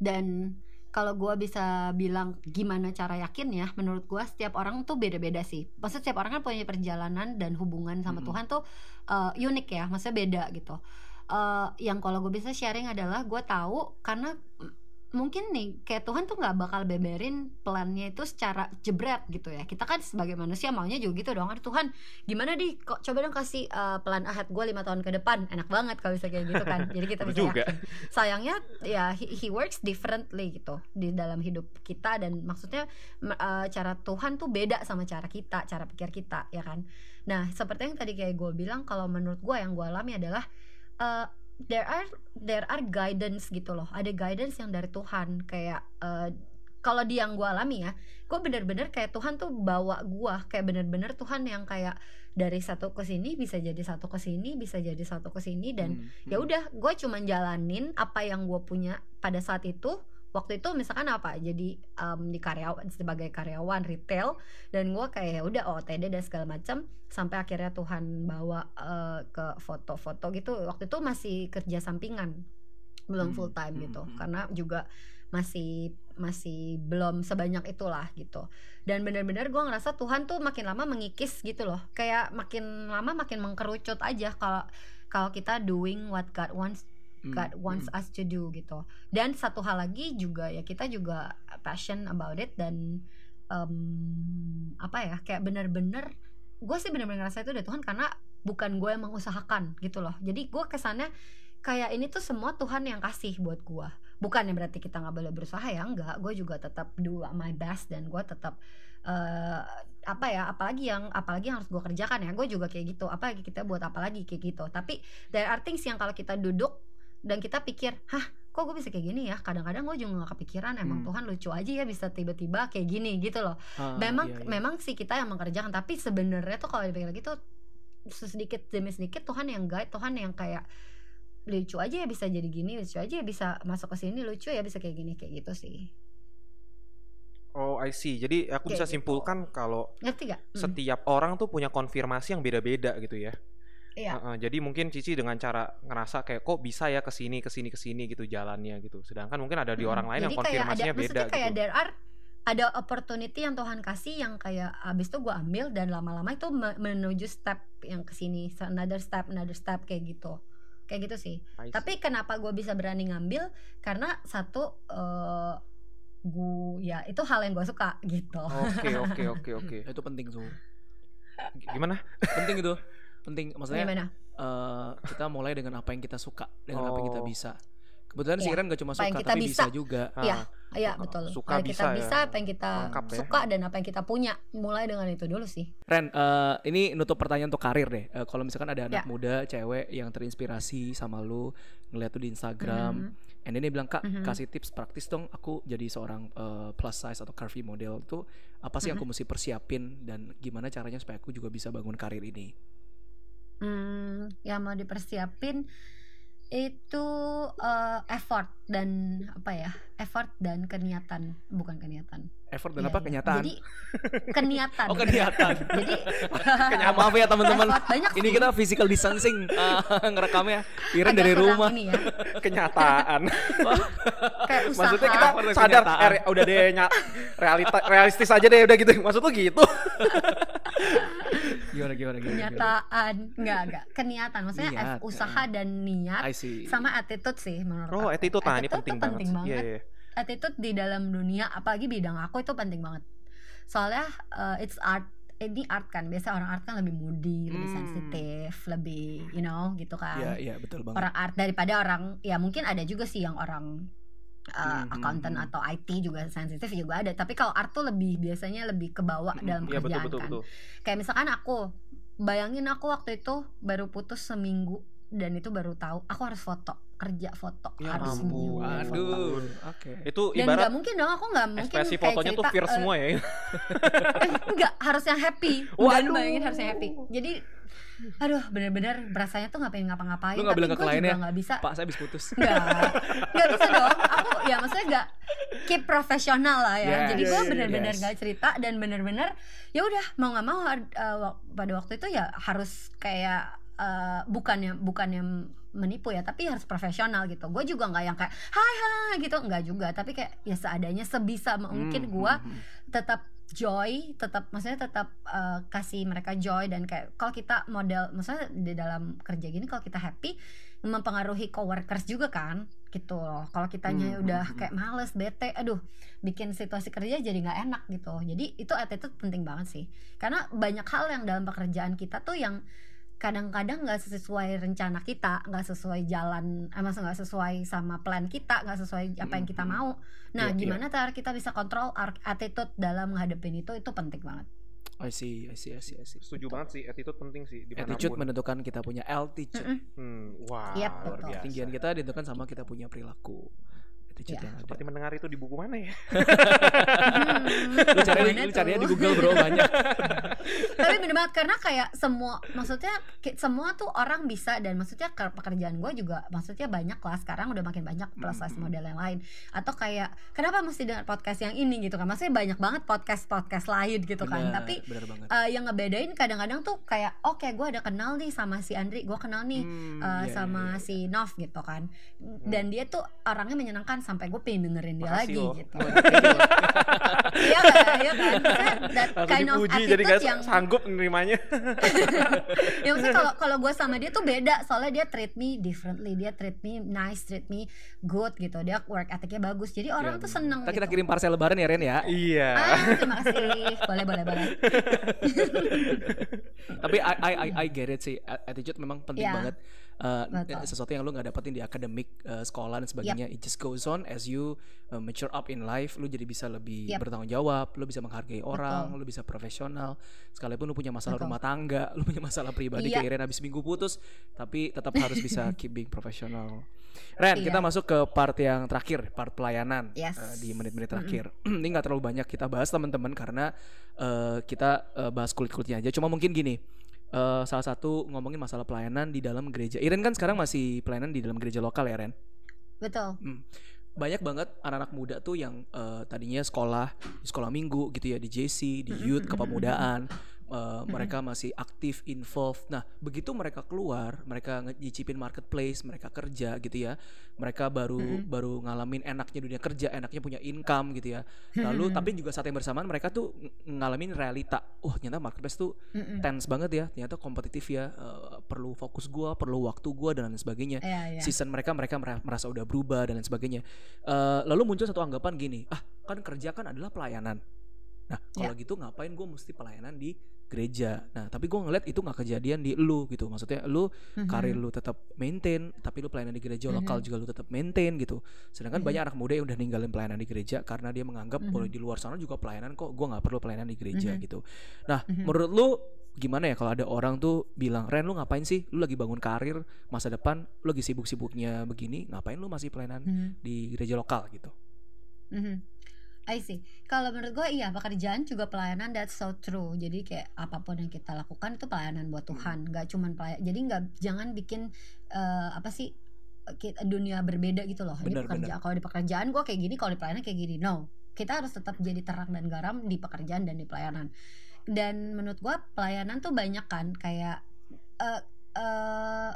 Dan kalau gue bisa bilang gimana cara yakin ya menurut gue setiap orang tuh beda-beda sih maksudnya setiap orang kan punya perjalanan dan hubungan sama Mm-mm. Tuhan tuh uh, unik ya maksudnya beda gitu Uh, yang kalau gue bisa sharing adalah gue tahu karena mm, mungkin nih kayak Tuhan tuh nggak bakal beberin plannya itu secara jebret gitu ya. Kita kan sebagai manusia maunya juga gitu dong Tuhan gimana di kok coba dong kasih uh, plan ahead gue lima tahun ke depan. Enak banget kalau bisa kayak gitu kan. Jadi kita bisa juga. yakin. Sayangnya ya he, he works differently gitu di dalam hidup kita. Dan maksudnya eh, cara Tuhan tuh beda sama cara kita cara pikir kita ya kan? Nah seperti yang tadi kayak gue bilang kalau menurut gue yang gue alami adalah eh, there are there are guidance gitu loh. Ada guidance yang dari Tuhan. Kayak eh, kalau di yang gue alami ya gue bener-bener kayak Tuhan tuh bawa gue kayak bener-bener Tuhan yang kayak dari satu ke sini bisa jadi satu ke sini bisa jadi satu ke sini. Dan Hmm, ya udah gue cuman jalanin apa yang gue punya pada saat itu waktu itu misalkan apa jadi em, di karyawan sebagai karyawan retail dan gue kayak ya udah OTD dan segala macam sampai akhirnya Tuhan bawa eh, ke foto-foto gitu. Waktu itu masih kerja sampingan belum Hmm, full time hmm, gitu. hmm. karena juga masih masih belum sebanyak itulah gitu. Dan benar-benar gue ngerasa Tuhan tuh makin lama mengikis gitu loh. Kayak makin lama makin mengkerucut aja kalau kalau kita doing what God wants God wants hmm. us to do gitu. Dan satu hal lagi juga ya kita juga passion about it dan em, apa ya kayak bener-bener gue sih bener-bener ngerasa itu dari Tuhan karena bukan gue yang mengusahakan gitu loh. Jadi gue kesannya kayak ini tuh semua Tuhan yang kasih buat gua bukan yang berarti kita nggak boleh berusaha ya enggak gue juga tetap do my best dan gue tetap uh, apa ya apalagi yang apalagi yang harus gue kerjakan ya gue juga kayak gitu apalagi kita buat apa lagi kayak gitu tapi there are things yang kalau kita duduk dan kita pikir hah kok gue bisa kayak gini ya kadang-kadang gue juga gak kepikiran emang Hmm. Tuhan lucu aja ya bisa tiba-tiba kayak gini gitu loh Ah, memang iya, iya. memang sih kita yang mengerjakan tapi sebenarnya tuh kalau dipikir lagi tuh sedikit demi sedikit Tuhan yang guide Tuhan yang kayak lucu aja ya bisa jadi gini lucu aja ya bisa masuk ke sini lucu ya bisa kayak gini kayak gitu sih Oh, I see. Jadi aku Kayak bisa gitu. simpulkan kalau ngerti gak? Mm. setiap orang tuh punya konfirmasi yang beda-beda gitu ya. Iya. Heeh, jadi mungkin Cici dengan cara ngerasa kayak kok bisa ya ke sini ke sini ke sini gitu jalannya gitu. Sedangkan mungkin ada di Mm. orang lain yang Jadi kayak konfirmasinya ada, beda kayak gitu. there are ada opportunity yang Tuhan kasih yang kayak abis itu gue ambil dan lama-lama itu me- menuju step yang ke sini another step another step kayak gitu kayak gitu sih tapi kenapa gue bisa berani ngambil karena satu eh gue ya itu hal yang gue suka gitu Oke, oke, oke, oke. itu penting tuh Gimana? penting itu penting maksudnya gimana eh, kita mulai dengan apa yang kita suka dengan apa yang kita Oh. bisa kebetulan si Iya, Iren gak cuma apa yang suka kita tapi bisa, bisa. juga Iya. Ah, Iya betul suka Apa yang kita bisa ya. bisa apa yang kita Lengkap ya. suka dan apa yang kita punya mulai dengan itu dulu sih Ren eh, ini nutup pertanyaan untuk karir deh Eh, kalau misalkan ada anak Ya. muda cewek yang terinspirasi sama lu ngeliat tuh di Instagram Mhm. and then dia bilang kak Mhm. kasih tips praktis dong aku jadi seorang eh, plus size atau curvy model itu apa sih yang Mhm. aku mesti persiapin dan gimana caranya supaya aku juga bisa bangun karir ini Hmm, yang mau dipersiapin itu eh, effort dan apa ya effort dan keniatan bukan keniatan. Effort dan Iya, apa? iya. kenyataan jadi keniatan. Oh kenyataan jadi Ah, maaf ya teman-teman. ini sih. kita physical distancing eh, ngerekamnya. Iren Agak dari rumah. ini ya. Kenyataan. kayak usaha. Maksudnya kita sadar eh, udah deh realita realistis aja deh udah gitu. Maksud lu gitu. Gimana gimana gimana, kenyataan. Enggak enggak keniatan. Maksudnya Niat, usaha dan niat sama attitude sih menurut Oh, aku. attitude. Nah ini penting banget. penting banget. Iya, iya. attitude di dalam dunia apalagi bidang aku itu penting banget. Soalnya uh, it's art. Ini art kan. Biasa orang art kan lebih moody lebih Hmm. sensitif lebih you know gitu kan. Iya iya betul banget. Orang art daripada orang ya mungkin ada juga sih yang orang uh, Hmm, accountant hmm, atau IT juga sensitif juga ada tapi kalau art tuh lebih biasanya lebih kebawa Hmm, dalam Iya betul pekerjaan betul kan betul. kayak misalkan aku bayangin aku waktu itu baru putus seminggu dan itu baru tahu aku harus foto kerja foto Ya harus ampun. foto. Aduh, oke. Itu dan ibarat nggak mungkin dong aku nggak mungkin ekspresi kayak fotonya tuh cerita, fierce eh, semua ya. eh, enggak harus yang happy Waduh. Waduh. bayangin harus yang happy jadi aduh bener-bener berasanya tuh ngapain ngapa-ngapain Lu nggak tapi bilang ke kliennya, juga nggak bisa Pak saya habis putus. Enggak, enggak bisa dong. Aku ya maksudnya enggak keep profesional lah ya. Yes, Jadi gue bener-bener yes. gak cerita dan bener-bener ya udah mau nggak mau uh, pada waktu itu ya harus kayak uh, bukannya bukannya menipu ya, tapi harus profesional gitu. Gue juga nggak yang kayak hai hai gitu, enggak juga. Tapi kayak ya seadanya sebisa mungkin Hmm, gue hmm, hmm. tetap joy tetap maksudnya tetap uh, kasih mereka joy dan kayak kalau kita model maksudnya di dalam kerja gini kalau kita happy mempengaruhi coworkers juga kan gitu loh. Kalau kitanya Hmm, udah hmm, kayak males bete aduh bikin situasi kerja jadi nggak enak gitu. Jadi itu attitude penting banget sih. Karena banyak hal yang dalam pekerjaan kita tuh yang kadang-kadang nggak sesuai rencana kita nggak sesuai jalan eh, nggak sesuai sama plan kita nggak sesuai apa yang kita Hmm, mau nah Iya, iya. gimana cara kita bisa kontrol attitude dalam menghadapin itu itu penting banget I see, I see, I see, I see. Setuju banget sih, attitude penting sih di Attitude menentukan kita punya altitude. Mm-mm. Hmm, wah, Yep, luar betul. biasa. Ketinggian kita ditentukan sama kita punya perilaku. Attitude Iya. yang ada. Seperti mendengar itu di buku mana ya? Hmm, Lu cari lu carinya di? Google bro banyak. tapi bener banget karena kayak semua maksudnya semua tuh orang bisa dan maksudnya ke pekerjaan gue juga maksudnya banyak lah sekarang udah makin banyak plus size model yang lain atau kayak kenapa mesti dengar podcast yang ini gitu kan maksudnya banyak banget podcast podcast lain gitu kan Bener, tapi bener banget. eh, yang ngebedain kadang-kadang tuh kayak oke gue ada kenal nih sama si Andri gue kenal nih Hmm, eh, iya, iya, sama iya. si Nov gitu kan dan dia tuh orangnya menyenangkan sampai gue pengen dengerin dia Makasih lagi loh. gitu iya kan iya kan Maksudnya that kind of dipuji jadi attitude gak yang sanggup menerimanya. ya maksudnya kalau kalau gue sama dia tuh beda soalnya dia treat me differently dia treat me nice treat me good gitu dia work ethicnya bagus jadi orang Iya, tuh seneng kita gitu. kirim parcel lebaran ya Ren ya. iya. ah terima kasih boleh boleh boleh Tapi I, I I I get it sih. Attitude memang penting Iya. banget. Uh, Betul. sesuatu yang lu nggak dapetin di akademik uh, sekolah dan sebagainya it just goes on as you uh, mature up in life lu jadi bisa lebih Yep. bertanggung jawab lu bisa menghargai orang lu bisa profesional sekalipun lu punya masalah Betul. rumah tangga lu punya masalah pribadi Iya. kayak Ren habis minggu putus tapi tetap harus bisa keep being profesional Ren kita Iya. masuk ke part yang terakhir part pelayanan Yes. uh, di menit-menit terakhir ini nggak terlalu banyak kita bahas teman-teman karena uh, kita uh, bahas kulit-kulitnya aja cuma mungkin gini eh, salah satu ngomongin masalah pelayanan di dalam gereja. Iren kan sekarang masih pelayanan di dalam gereja lokal ya Ren. Betul. Banyak banget anak-anak muda tuh yang eh, tadinya sekolah di sekolah minggu gitu ya di JC, di youth kepemudaan. Eh, mereka masih aktif involved. Nah, begitu mereka keluar, mereka ngicipin marketplace, mereka kerja gitu ya. Mereka baru baru ngalamin enaknya dunia kerja, enaknya punya income gitu ya. Lalu tapi juga saat yang bersamaan mereka tuh ng- ngalamin realita. Oh, ternyata marketplace tuh tense banget ya. Ternyata kompetitif ya. eh, perlu fokus gua, perlu waktu gua dan lain sebagainya Iya, iya. season mereka mereka mera- merasa udah berubah dan lain sebagainya. Eh, lalu muncul satu anggapan gini, ah kan kerja kan adalah pelayanan. Nah kalau Ya. gitu ngapain gue mesti pelayanan di gereja? Nah tapi gue ngeliat itu nggak kejadian di lu gitu. Maksudnya lu Mhm. karir lu tetap maintain, tapi lu pelayanan di gereja lokal juga lu tetap maintain gitu. Sedangkan Mhm. banyak anak muda yang udah ninggalin pelayanan di gereja karena dia menganggap Mhm. bahwa di luar sana juga pelayanan kok, gue nggak perlu pelayanan di gereja Mhm. gitu. Nah Mhm. menurut lu gimana ya kalau ada orang tuh bilang Ren lu ngapain sih lu lagi bangun karir masa depan lu lagi sibuk-sibuknya begini ngapain lu masih pelayanan Mhm. di gereja lokal gitu Mhm. I see. Kalau menurut gue iya pekerjaan juga pelayanan that's so true. Jadi kayak apa pun yang kita lakukan itu pelayanan buat Tuhan. Gak cuman pelayan. Jadi nggak jangan bikin eh, apa sih ki- dunia berbeda gitu loh. Benar, Ini pekerja. Kalau di pekerjaan gue kayak gini, kalau di pelayanan kayak gini. No, kita harus tetap jadi terang dan garam di pekerjaan dan di pelayanan. Dan menurut gue pelayanan tuh banyak kan kayak eh eh,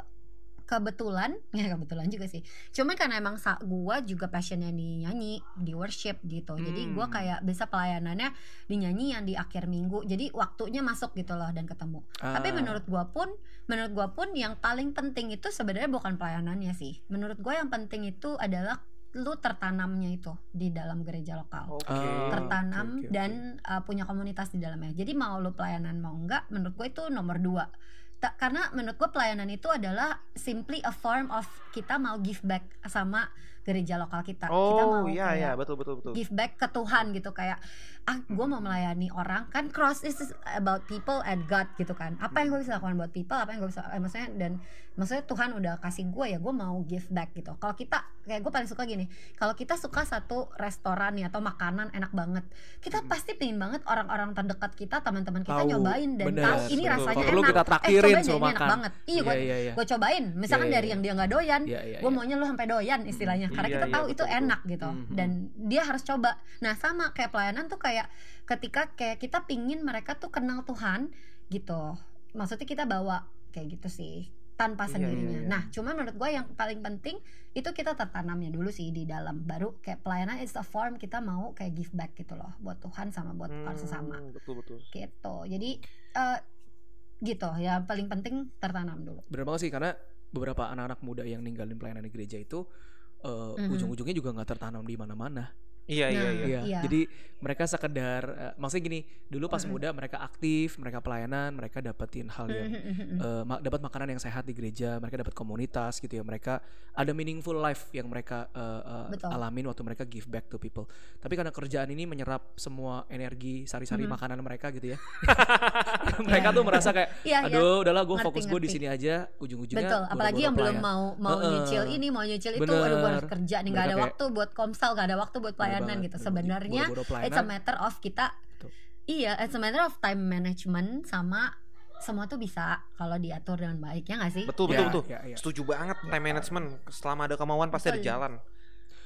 kebetulan ya kebetulan juga sih cuman karena emang gua juga passionnya di nyanyi di worship gitu jadi gua Hmm. kayak bisa pelayanannya di nyanyian di akhir minggu jadi waktunya masuk gitu loh dan ketemu tapi Ah, menurut gua pun menurut gua pun yang paling penting itu sebenarnya bukan pelayanannya sih menurut gua yang penting itu adalah lu tertanamnya itu di dalam gereja lokal Oke. Ah, tertanam oke, oke. dan uh, punya komunitas di dalamnya. Jadi mau lu pelayanan mau enggak, menurut gue itu nomor dua. Ta- karena menurut gue pelayanan itu adalah simply a form of kita mau give back sama gereja lokal kita. kita Oh mau iya iya betul betul betul. give back ke Tuhan gitu kayak ah gue mau melayani orang kan cross is about people and God gitu kan apa yang gue bisa lakukan buat people apa yang gue bisa eh, maksudnya dan maksudnya Tuhan udah kasih gue ya gue mau give back gitu kalau kita kayak gue paling suka gini kalau kita suka satu restoran nih atau makanan enak banget kita pasti pengen banget orang-orang terdekat kita teman-teman kita Tahu, nyobain dan bener, tahu ini betul. rasanya perlu enak kita eh traktirin cobain deh suruh ini enak makan. banget iya gue Iya, iya, iya. gue cobain misalkan Iya, iya, dari iya. yang dia nggak doyan Iya, iya, gue iya. maunya lu sampai doyan istilahnya karena Iya, kita iya, tahu itu betul, betul. enak gitu Mhm. dan dia harus coba nah sama kayak pelayanan tuh kayak ketika kayak kita pingin mereka tuh kenal Tuhan gitu. Maksudnya kita bawa kayak gitu sih tanpa Iya, sendirinya. iya, iya. nah cuma menurut gue yang paling penting itu kita tertanamnya dulu sih di dalam. Baru kayak pelayanan is a form kita mau kayak give back gitu loh buat Tuhan sama buat orang sesama. Hmm, Betul betul. gitu. Jadi eh, gitu. Ya paling penting tertanam dulu. Bener banget sih karena beberapa anak-anak muda yang ninggalin pelayanan di gereja itu eh, Mhm. ujung-ujungnya juga nggak tertanam di mana-mana Iya iya Nah, iya. Iya, Iya. jadi mereka sekedar, eh, maksudnya gini, dulu pas muda mereka aktif, mereka pelayanan, mereka dapetin hal yang eh, ma- dapat makanan yang sehat di gereja, mereka dapat komunitas gitu ya, mereka ada meaningful life yang mereka eh, Betul. alamin waktu mereka give back to people. Tapi karena kerjaan ini menyerap semua energi sari-sari makanan mereka gitu ya, mereka tuh merasa kayak, Iya, iya. aduh, udahlah gue fokus gue di sini aja, ujung-ujungnya. Betul, apalagi yang belum mau mau Heeh. nyicil ini, mau nyicil itu, Bener. aduh gue harus kerja nih, nggak ada Mereka waktu buat komsel, nggak ada waktu buat pelayanan. Pelayanan Bener gitu. banget. Sebenarnya it's a matter of kita, Betul. iya, it's a matter of time management sama semua tuh bisa kalau diatur dengan baik ya nggak sih? Betul Ya, betul betul. ya, ya. Setuju banget time management. Selama ada kemauan pasti ada Betul. jalan.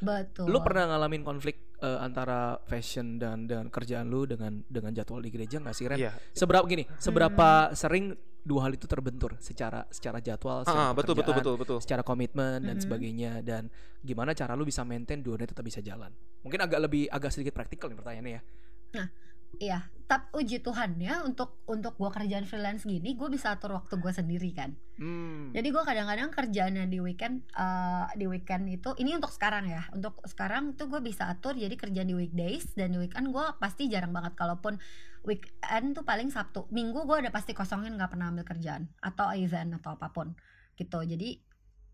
Betul. Lu pernah ngalamin konflik eh, antara fashion dan dan kerjaan lu dengan dengan jadwal di gereja nggak sih Ren? Iya. Seberapa gini, seberapa sering dua hal itu terbentur secara secara jadwal, secara Ah, betul betul betul betul. secara komitmen dan Mhm. sebagainya dan gimana cara lu bisa maintain dua-duanya tetap bisa jalan? Mungkin agak lebih agak sedikit praktikal nih pertanyaannya ya. Iya, tapi uji Tuhan ya untuk untuk gue kerjaan freelance gini, gue bisa atur waktu gue sendiri kan. Hmm. Jadi gue kadang-kadang kerjaannya di weekend eh, di weekend itu ini untuk sekarang ya. Untuk sekarang tuh gue bisa atur jadi kerjaan di weekdays dan di weekend gue pasti jarang banget kalaupun weekend tuh paling Sabtu. Minggu gue udah pasti kosongin nggak pernah ambil kerjaan atau event atau apa pun. gitu jadi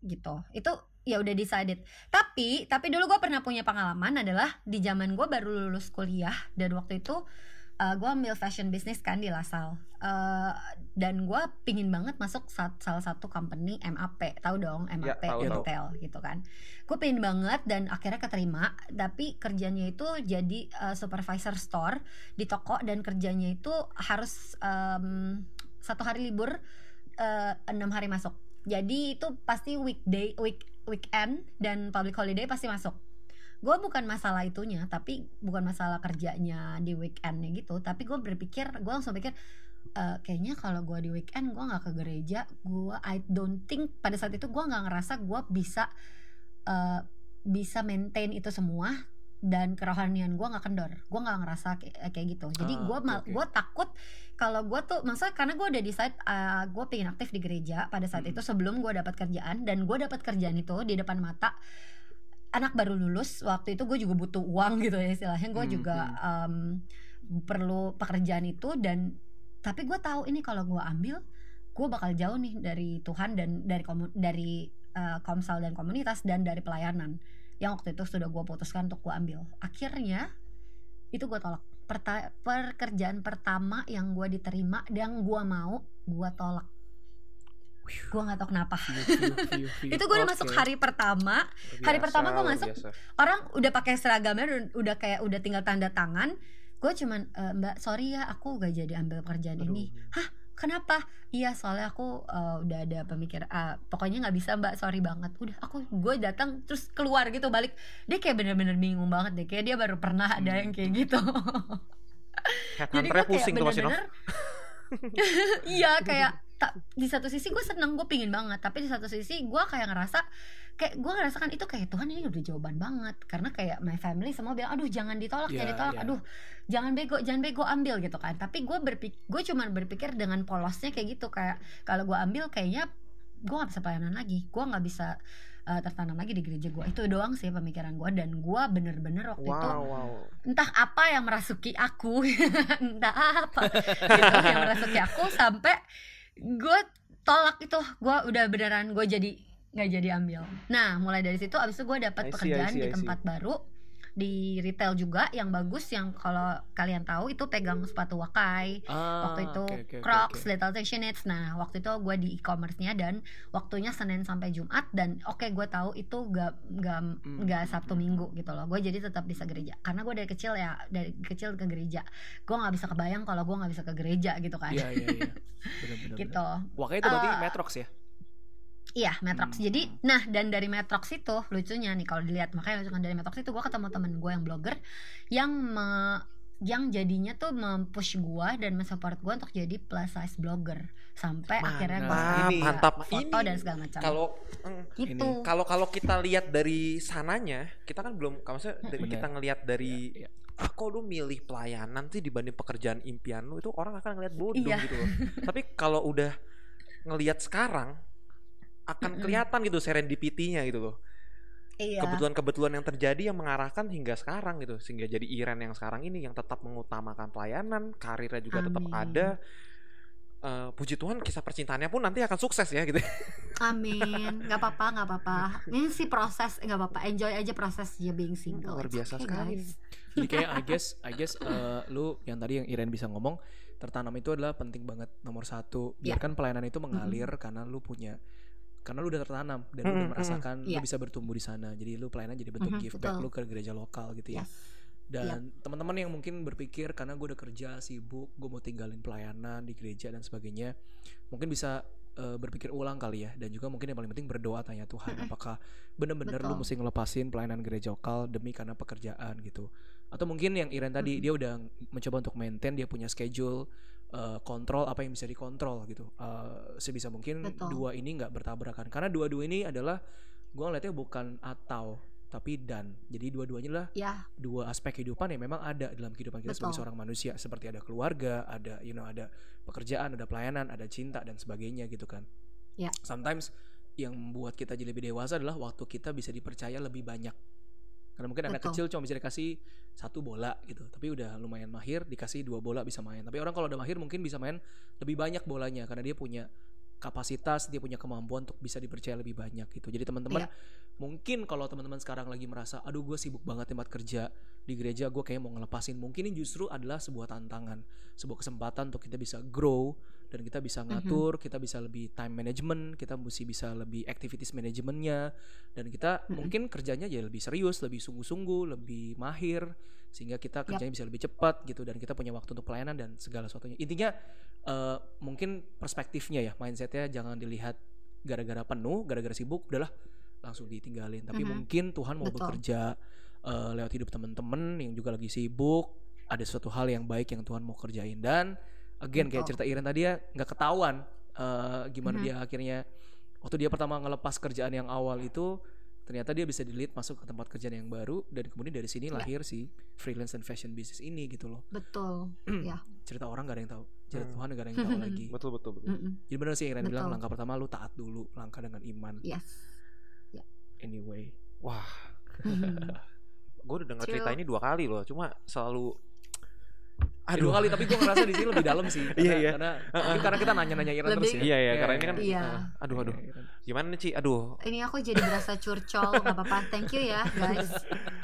gitu itu ya udah decided tapi tapi dulu gue pernah punya pengalaman adalah di zaman gue baru lulus kuliah dan waktu itu uh, gue ambil fashion business kan di Lasal. Uh, dan gue pingin banget masuk sa salah satu company MAP tahu dong MAP tahu, tahu. retail gitu kan. Gue pingin banget dan akhirnya keterima tapi kerjanya itu jadi uh, supervisor store di toko dan kerjanya itu harus um, satu hari libur uh, enam hari masuk. Jadi itu pasti weekday week weekend dan public holiday pasti masuk gue bukan masalah itunya tapi bukan masalah kerjanya di weekendnya gitu tapi gue berpikir gue langsung pikir e, kayaknya kalau gue di weekend gue nggak ke gereja gue I don't think pada saat itu gue nggak ngerasa gue bisa uh, bisa maintain itu semua dan kerohanian gue nggak kendor gue nggak ngerasa kayak, kayak gitu jadi Ah, gue oke, oke. gue takut kalau gue tuh maksudnya karena gue udah decide uh, gue pengen aktif di gereja pada saat Mm-mm. itu sebelum gue dapat kerjaan dan gue dapat kerjaan itu di depan mata anak baru lulus waktu itu gue juga butuh uang gitu ya istilahnya. Gue Hmm, juga um, perlu pekerjaan itu dan tapi gue tahu ini kalau gue ambil gue bakal jauh nih dari Tuhan dan dari komu- dari uh, komsel dan komunitas dan dari pelayanan yang waktu itu sudah gue putuskan untuk gue ambil. Akhirnya itu gue tolak. Perta- pekerjaan pertama yang gue diterima dan gue mau gue tolak gue nggak tahu kenapa View, view, view, view. itu gue udah Oke. masuk hari pertama Hari Biasa, pertama gua luar masuk, biasa. orang udah pakai seragamnya udah, kayak udah tinggal tanda tangan gue cuman "E, mbak sorry ya aku gak jadi ambil pekerjaan Aduh. ini kenapa iya soalnya aku uh, udah ada pemikir ah, pokoknya nggak bisa mbak sorry banget udah aku gue datang terus keluar gitu balik dia kayak bener-bener bingung banget deh kayak dia baru pernah ada Hmm. yang kayak gitu jadi Headhunternya gue kayak pusing tuh Mas Ino. bener-bener iya kayak tak di satu sisi gue seneng gue pingin banget tapi di satu sisi gue kayak ngerasa kayak gue ngerasakan itu kayak Tuhan ini udah jawaban banget karena kayak my family semua bilang aduh jangan ditolak Iya, jangan ditolak iya. aduh jangan bego jangan bego ambil gitu kan tapi gue berpikir gue cuma berpikir dengan polosnya kayak gitu kayak kalau gue ambil kayaknya gue nggak bisa pelayanan lagi gue nggak bisa uh, tertanam lagi di gereja gue itu doang sih pemikiran gue dan gue bener-bener waktu itu Wow, wow. entah apa yang merasuki aku entah apa gitu, yang merasuki aku sampai gue tolak itu. Gue udah beneran gue jadi nggak jadi ambil. Nah mulai dari situ abis itu gue dapat see, pekerjaan I see, di I see. tempat baru di retail juga yang bagus yang kalau kalian tahu itu pegang sepatu wakai Ah, waktu itu oke, oke, Crocs, oke. Little Section Needs. Nah, waktu itu gue di e-commerce-nya dan waktunya Senin sampai Jumat dan oke gue tahu itu gak gak Hmm, gak Sabtu hmm. Minggu gitu loh. Gue jadi tetap bisa gereja karena gue dari kecil ya dari kecil ke gereja. Gue nggak bisa kebayang kalau gue nggak bisa ke gereja gitu kan. Iya iya iya. Gitu. Wakanya itu berarti Eh, Metrox ya? Iya, Metrox. Hmm. Jadi, nah dan dari Metrox itu lucunya nih kalau dilihat makanya lucunya dari Metrox itu gue ketemu temen gue yang blogger yang me- yang jadinya tuh mempush gue dan mensupport gue untuk jadi plus size blogger sampai Mantap, akhirnya gue Ini ya, mantap. foto Ini dan segala macam. kalau gitu. kalau kalau kita lihat dari sananya, kita kan belum kalau maksudnya dari Benar. kita ngelihat dari Iya, iya. ah kok lu milih pelayanan sih dibanding pekerjaan impian lu itu orang akan ngelihat bodoh Iya. gitu loh. Tapi kalau udah ngelihat sekarang akan kelihatan gitu serendipity-nya gitu loh. Iya. Kebetulan-kebetulan yang terjadi yang mengarahkan hingga sekarang gitu sehingga jadi Iren yang sekarang ini yang tetap mengutamakan pelayanan, karirnya juga tetap Amin. ada. Eh, puji Tuhan kisah percintaannya pun nanti akan sukses ya gitu. Amin. Gak apa-apa, gak apa-apa. Ini sih proses, gak apa-apa. Enjoy aja proses ya being single. Luar It's biasa okay, sekali. guys. Jadi kayak I guess I guess eh, lu yang tadi yang Iren bisa ngomong tertanam itu adalah penting banget nomor satu. Iya. Biarkan pelayanan itu mengalir karena lu punya karena lu udah tertanam dan lu Mm-mm, udah merasakan Iya. lu bisa bertumbuh di sana. Jadi lu pelayanan jadi bentuk Mhm, give back betul. lu ke gereja lokal gitu ya. Yes. Dan teman-teman yang mungkin berpikir karena gue udah kerja sibuk, gue mau tinggalin pelayanan di gereja dan sebagainya, mungkin bisa eh, berpikir ulang kali ya. Dan juga mungkin yang paling penting berdoa tanya Tuhan, apakah benar-benar lu mesti ngelepasin pelayanan gereja lokal demi karena pekerjaan gitu. Atau mungkin yang Iren tadi Mm-mm. dia udah mencoba untuk maintain, dia punya schedule, eh, kontrol apa yang bisa dikontrol gitu. Eh, sebisa mungkin Betul. dua ini nggak bertabrakan. Karena dua-dua ini adalah gue ngeliatnya bukan atau tapi dan. Jadi dua-duanya adalah Ya, dua aspek kehidupan yang memang ada dalam kehidupan kita sebagai Betul. seorang manusia seperti ada keluarga, ada you know ada pekerjaan, ada pelayanan, ada cinta dan sebagainya gitu kan. Ya. Sometimes yang membuat kita jadi lebih dewasa adalah waktu kita bisa dipercaya lebih banyak. Karena mungkin anak Betul. kecil cuma bisa dikasih satu bola gitu, tapi udah lumayan mahir dikasih dua bola bisa main. Tapi orang kalau udah mahir mungkin bisa main lebih banyak bolanya karena dia punya kapasitas, dia punya kemampuan untuk bisa dipercaya lebih banyak gitu. Jadi teman-teman Iya. mungkin kalau teman-teman sekarang lagi merasa, aduh gue sibuk banget tempat kerja di gereja, gue kayak mau ngelepasin. Mungkin ini justru adalah sebuah tantangan, sebuah kesempatan untuk kita bisa grow dan kita bisa ngatur, kita bisa lebih time management, kita mesti bisa lebih activities manajemennya dan kita mungkin kerjanya jadi lebih serius, lebih sungguh-sungguh, lebih mahir sehingga kita kerjanya bisa lebih cepat gitu dan kita punya waktu untuk pelayanan dan segala sesuatunya. Intinya eh, mungkin perspektifnya ya mindsetnya jangan dilihat gara-gara penuh, gara-gara sibuk, udahlah langsung ditinggalin. Tapi Mhm. mungkin Tuhan mau Betul. bekerja eh, lewat hidup teman-teman yang juga lagi sibuk. Ada suatu hal yang baik yang Tuhan mau kerjain dan again kayak cerita Iren tadi ya nggak ketahuan eh, gimana Mhm. dia akhirnya waktu dia pertama ngelepas kerjaan yang awal itu ternyata dia bisa delete masuk ke tempat kerjaan yang baru dan kemudian dari sini Ya. lahir si freelance and fashion business ini gitu loh Betul. ya. cerita orang gak ada yang tahu cerita Hmm. Tuhan gak ada yang tahu lagi Betul betul betul. Mm-mm. jadi benar sih Iren bilang langkah pertama lu taat dulu langkah dengan iman Yes. anyway Wah, Mhm. gue udah denger True. cerita ini dua kali loh. Cuma selalu Eh, dua kali tapi gue ngerasa di sini lebih dalam sih karena, Iya, iya. karena mungkin karena kita nanya-nanya Lebih- terus ya Iya, iya, karena ini kan Iya. eh, aduh aduh. Gimana nih, Ci? Aduh. Ini aku jadi berasa curcol, nggak apa-apa. Thank you ya, guys.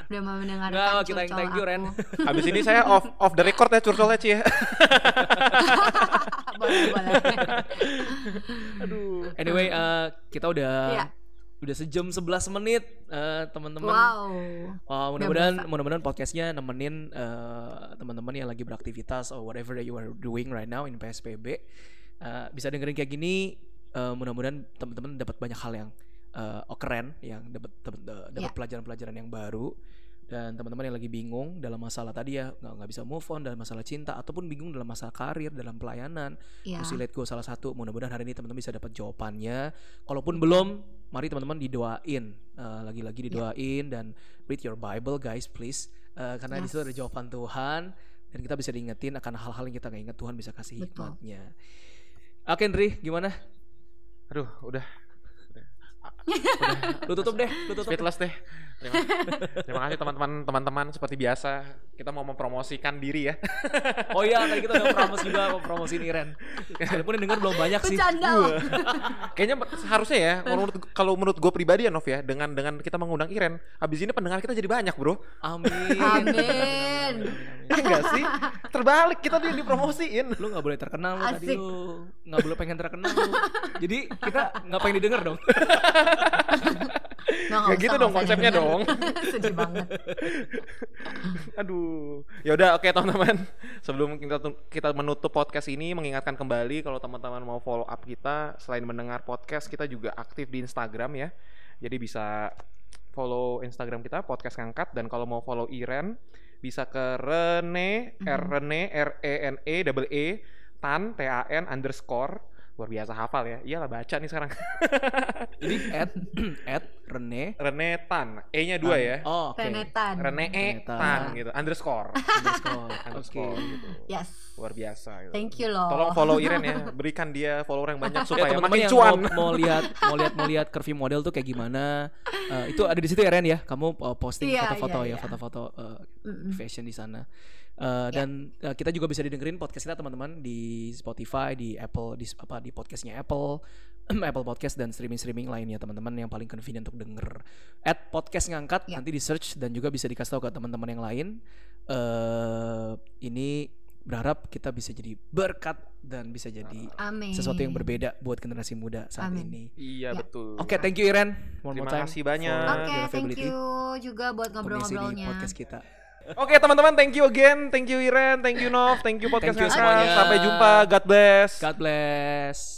Udah mau mendengarkan Nggak, kita yang curcol thank you, Ren. aku. Habis ini saya off off the record ya curcolnya, Ci ya. boleh, boleh. Aduh. anyway eh, kita udah Iya. Udah sejam 11 menit eh, teman-teman Wow. Wah, mudah-mudahan mudah-mudahan podcastnya nemenin eh, teman-teman yang lagi beraktivitas or whatever that you are doing right now in PSBB Eh, bisa dengerin kayak gini. eh, mudah-mudahan teman-teman dapat banyak hal yang eh, oh, keren, yang dapat dapat eh, dapat Ya. pelajaran-pelajaran yang baru. Dan teman-teman yang lagi bingung dalam masalah tadi ya nggak nggak bisa move on dalam masalah cinta ataupun bingung dalam masalah karir dalam pelayanan Ya. mesti let go salah satu mudah-mudahan hari ini teman-teman bisa dapat jawabannya kalaupun belum mari teman-teman didoain. Eh, lagi-lagi didoain dan read your Bible guys please. Eh, karena di situ Yes. ada jawaban Tuhan dan kita bisa diingetin akan hal-hal yang kita nggak ingat Tuhan bisa kasih Betul. hikmatnya. Oke Ndri gimana? Aduh, udah lu tutup deh lu tutup deh. speedless deh. Terima, terima kasih teman-teman teman-teman seperti biasa kita mau mempromosikan diri ya. oh iya tadi kita udah promosi juga mau promosiin Iren walaupun yang denger belum banyak sih Bercanda loh. Kayaknya seharusnya ya kalau menurut kalau menurut gue pribadi ya Nov ya dengan dengan kita mengundang Iren, habis ini pendengar kita jadi banyak bro. amin Amin. Enggak sih? Terbalik kita tuh yang dipromosiin. lu nggak boleh terkenal lu tadi lu nggak boleh pengen terkenal lu jadi kita nggak pengen didengar dong Nggak, nggak gitu dong konsepnya dong. Sedih banget. Aduh. Ya udah oke teman-teman. Sebelum kita kita menutup podcast ini mengingatkan kembali kalau teman-teman mau follow up kita selain mendengar podcast kita juga aktif di Instagram ya. Jadi bisa follow Instagram kita podcast ngangkat dan kalau mau follow Iren bisa ke Rene R Rene R E N E double E tan T A N underscore luar biasa hafal ya iyalah baca nih sekarang Jadi at at Rene Rene Tan E nya dua ya Oh, oke. Renetan. Rene E. Tan gitu underscore Underscore. Underscore gitu Yes. luar biasa gitu. Thank you loh. Tolong follow Iren ya, berikan dia follower yang banyak Ya, supaya teman-teman makin yang cuan. mau, mau lihat mau lihat mau lihat curvy model tuh kayak gimana eh, itu ada di situ ya Ren ya kamu uh, posting Iya, foto-foto iya, ya iya. foto-foto uh, Mm-mm. fashion di sana Eh, dan uh, kita juga bisa didengerin podcast kita teman-teman di Spotify di Apple di apa di podcastnya Apple Apple Podcast dan streaming-streaming lainnya teman-teman yang paling convenient untuk denger. At podcast ngangkat Ya. nanti di search dan juga bisa dikasih tahu ke teman-teman yang lain. eh ini berharap kita bisa jadi berkat dan bisa jadi Amin. sesuatu yang berbeda buat generasi muda saat Amin. ini. Iya Ya. betul. Oke, thank you Iren. One more Terima time kasih banyak. Oke, your thank you juga buat ngobrol-ngobrolnya. podcast kita. Oke teman-teman, thank you again, thank you Iren, thank you Nov, thank you podcast Thank you semuanya. Sampai jumpa, God bless. God bless.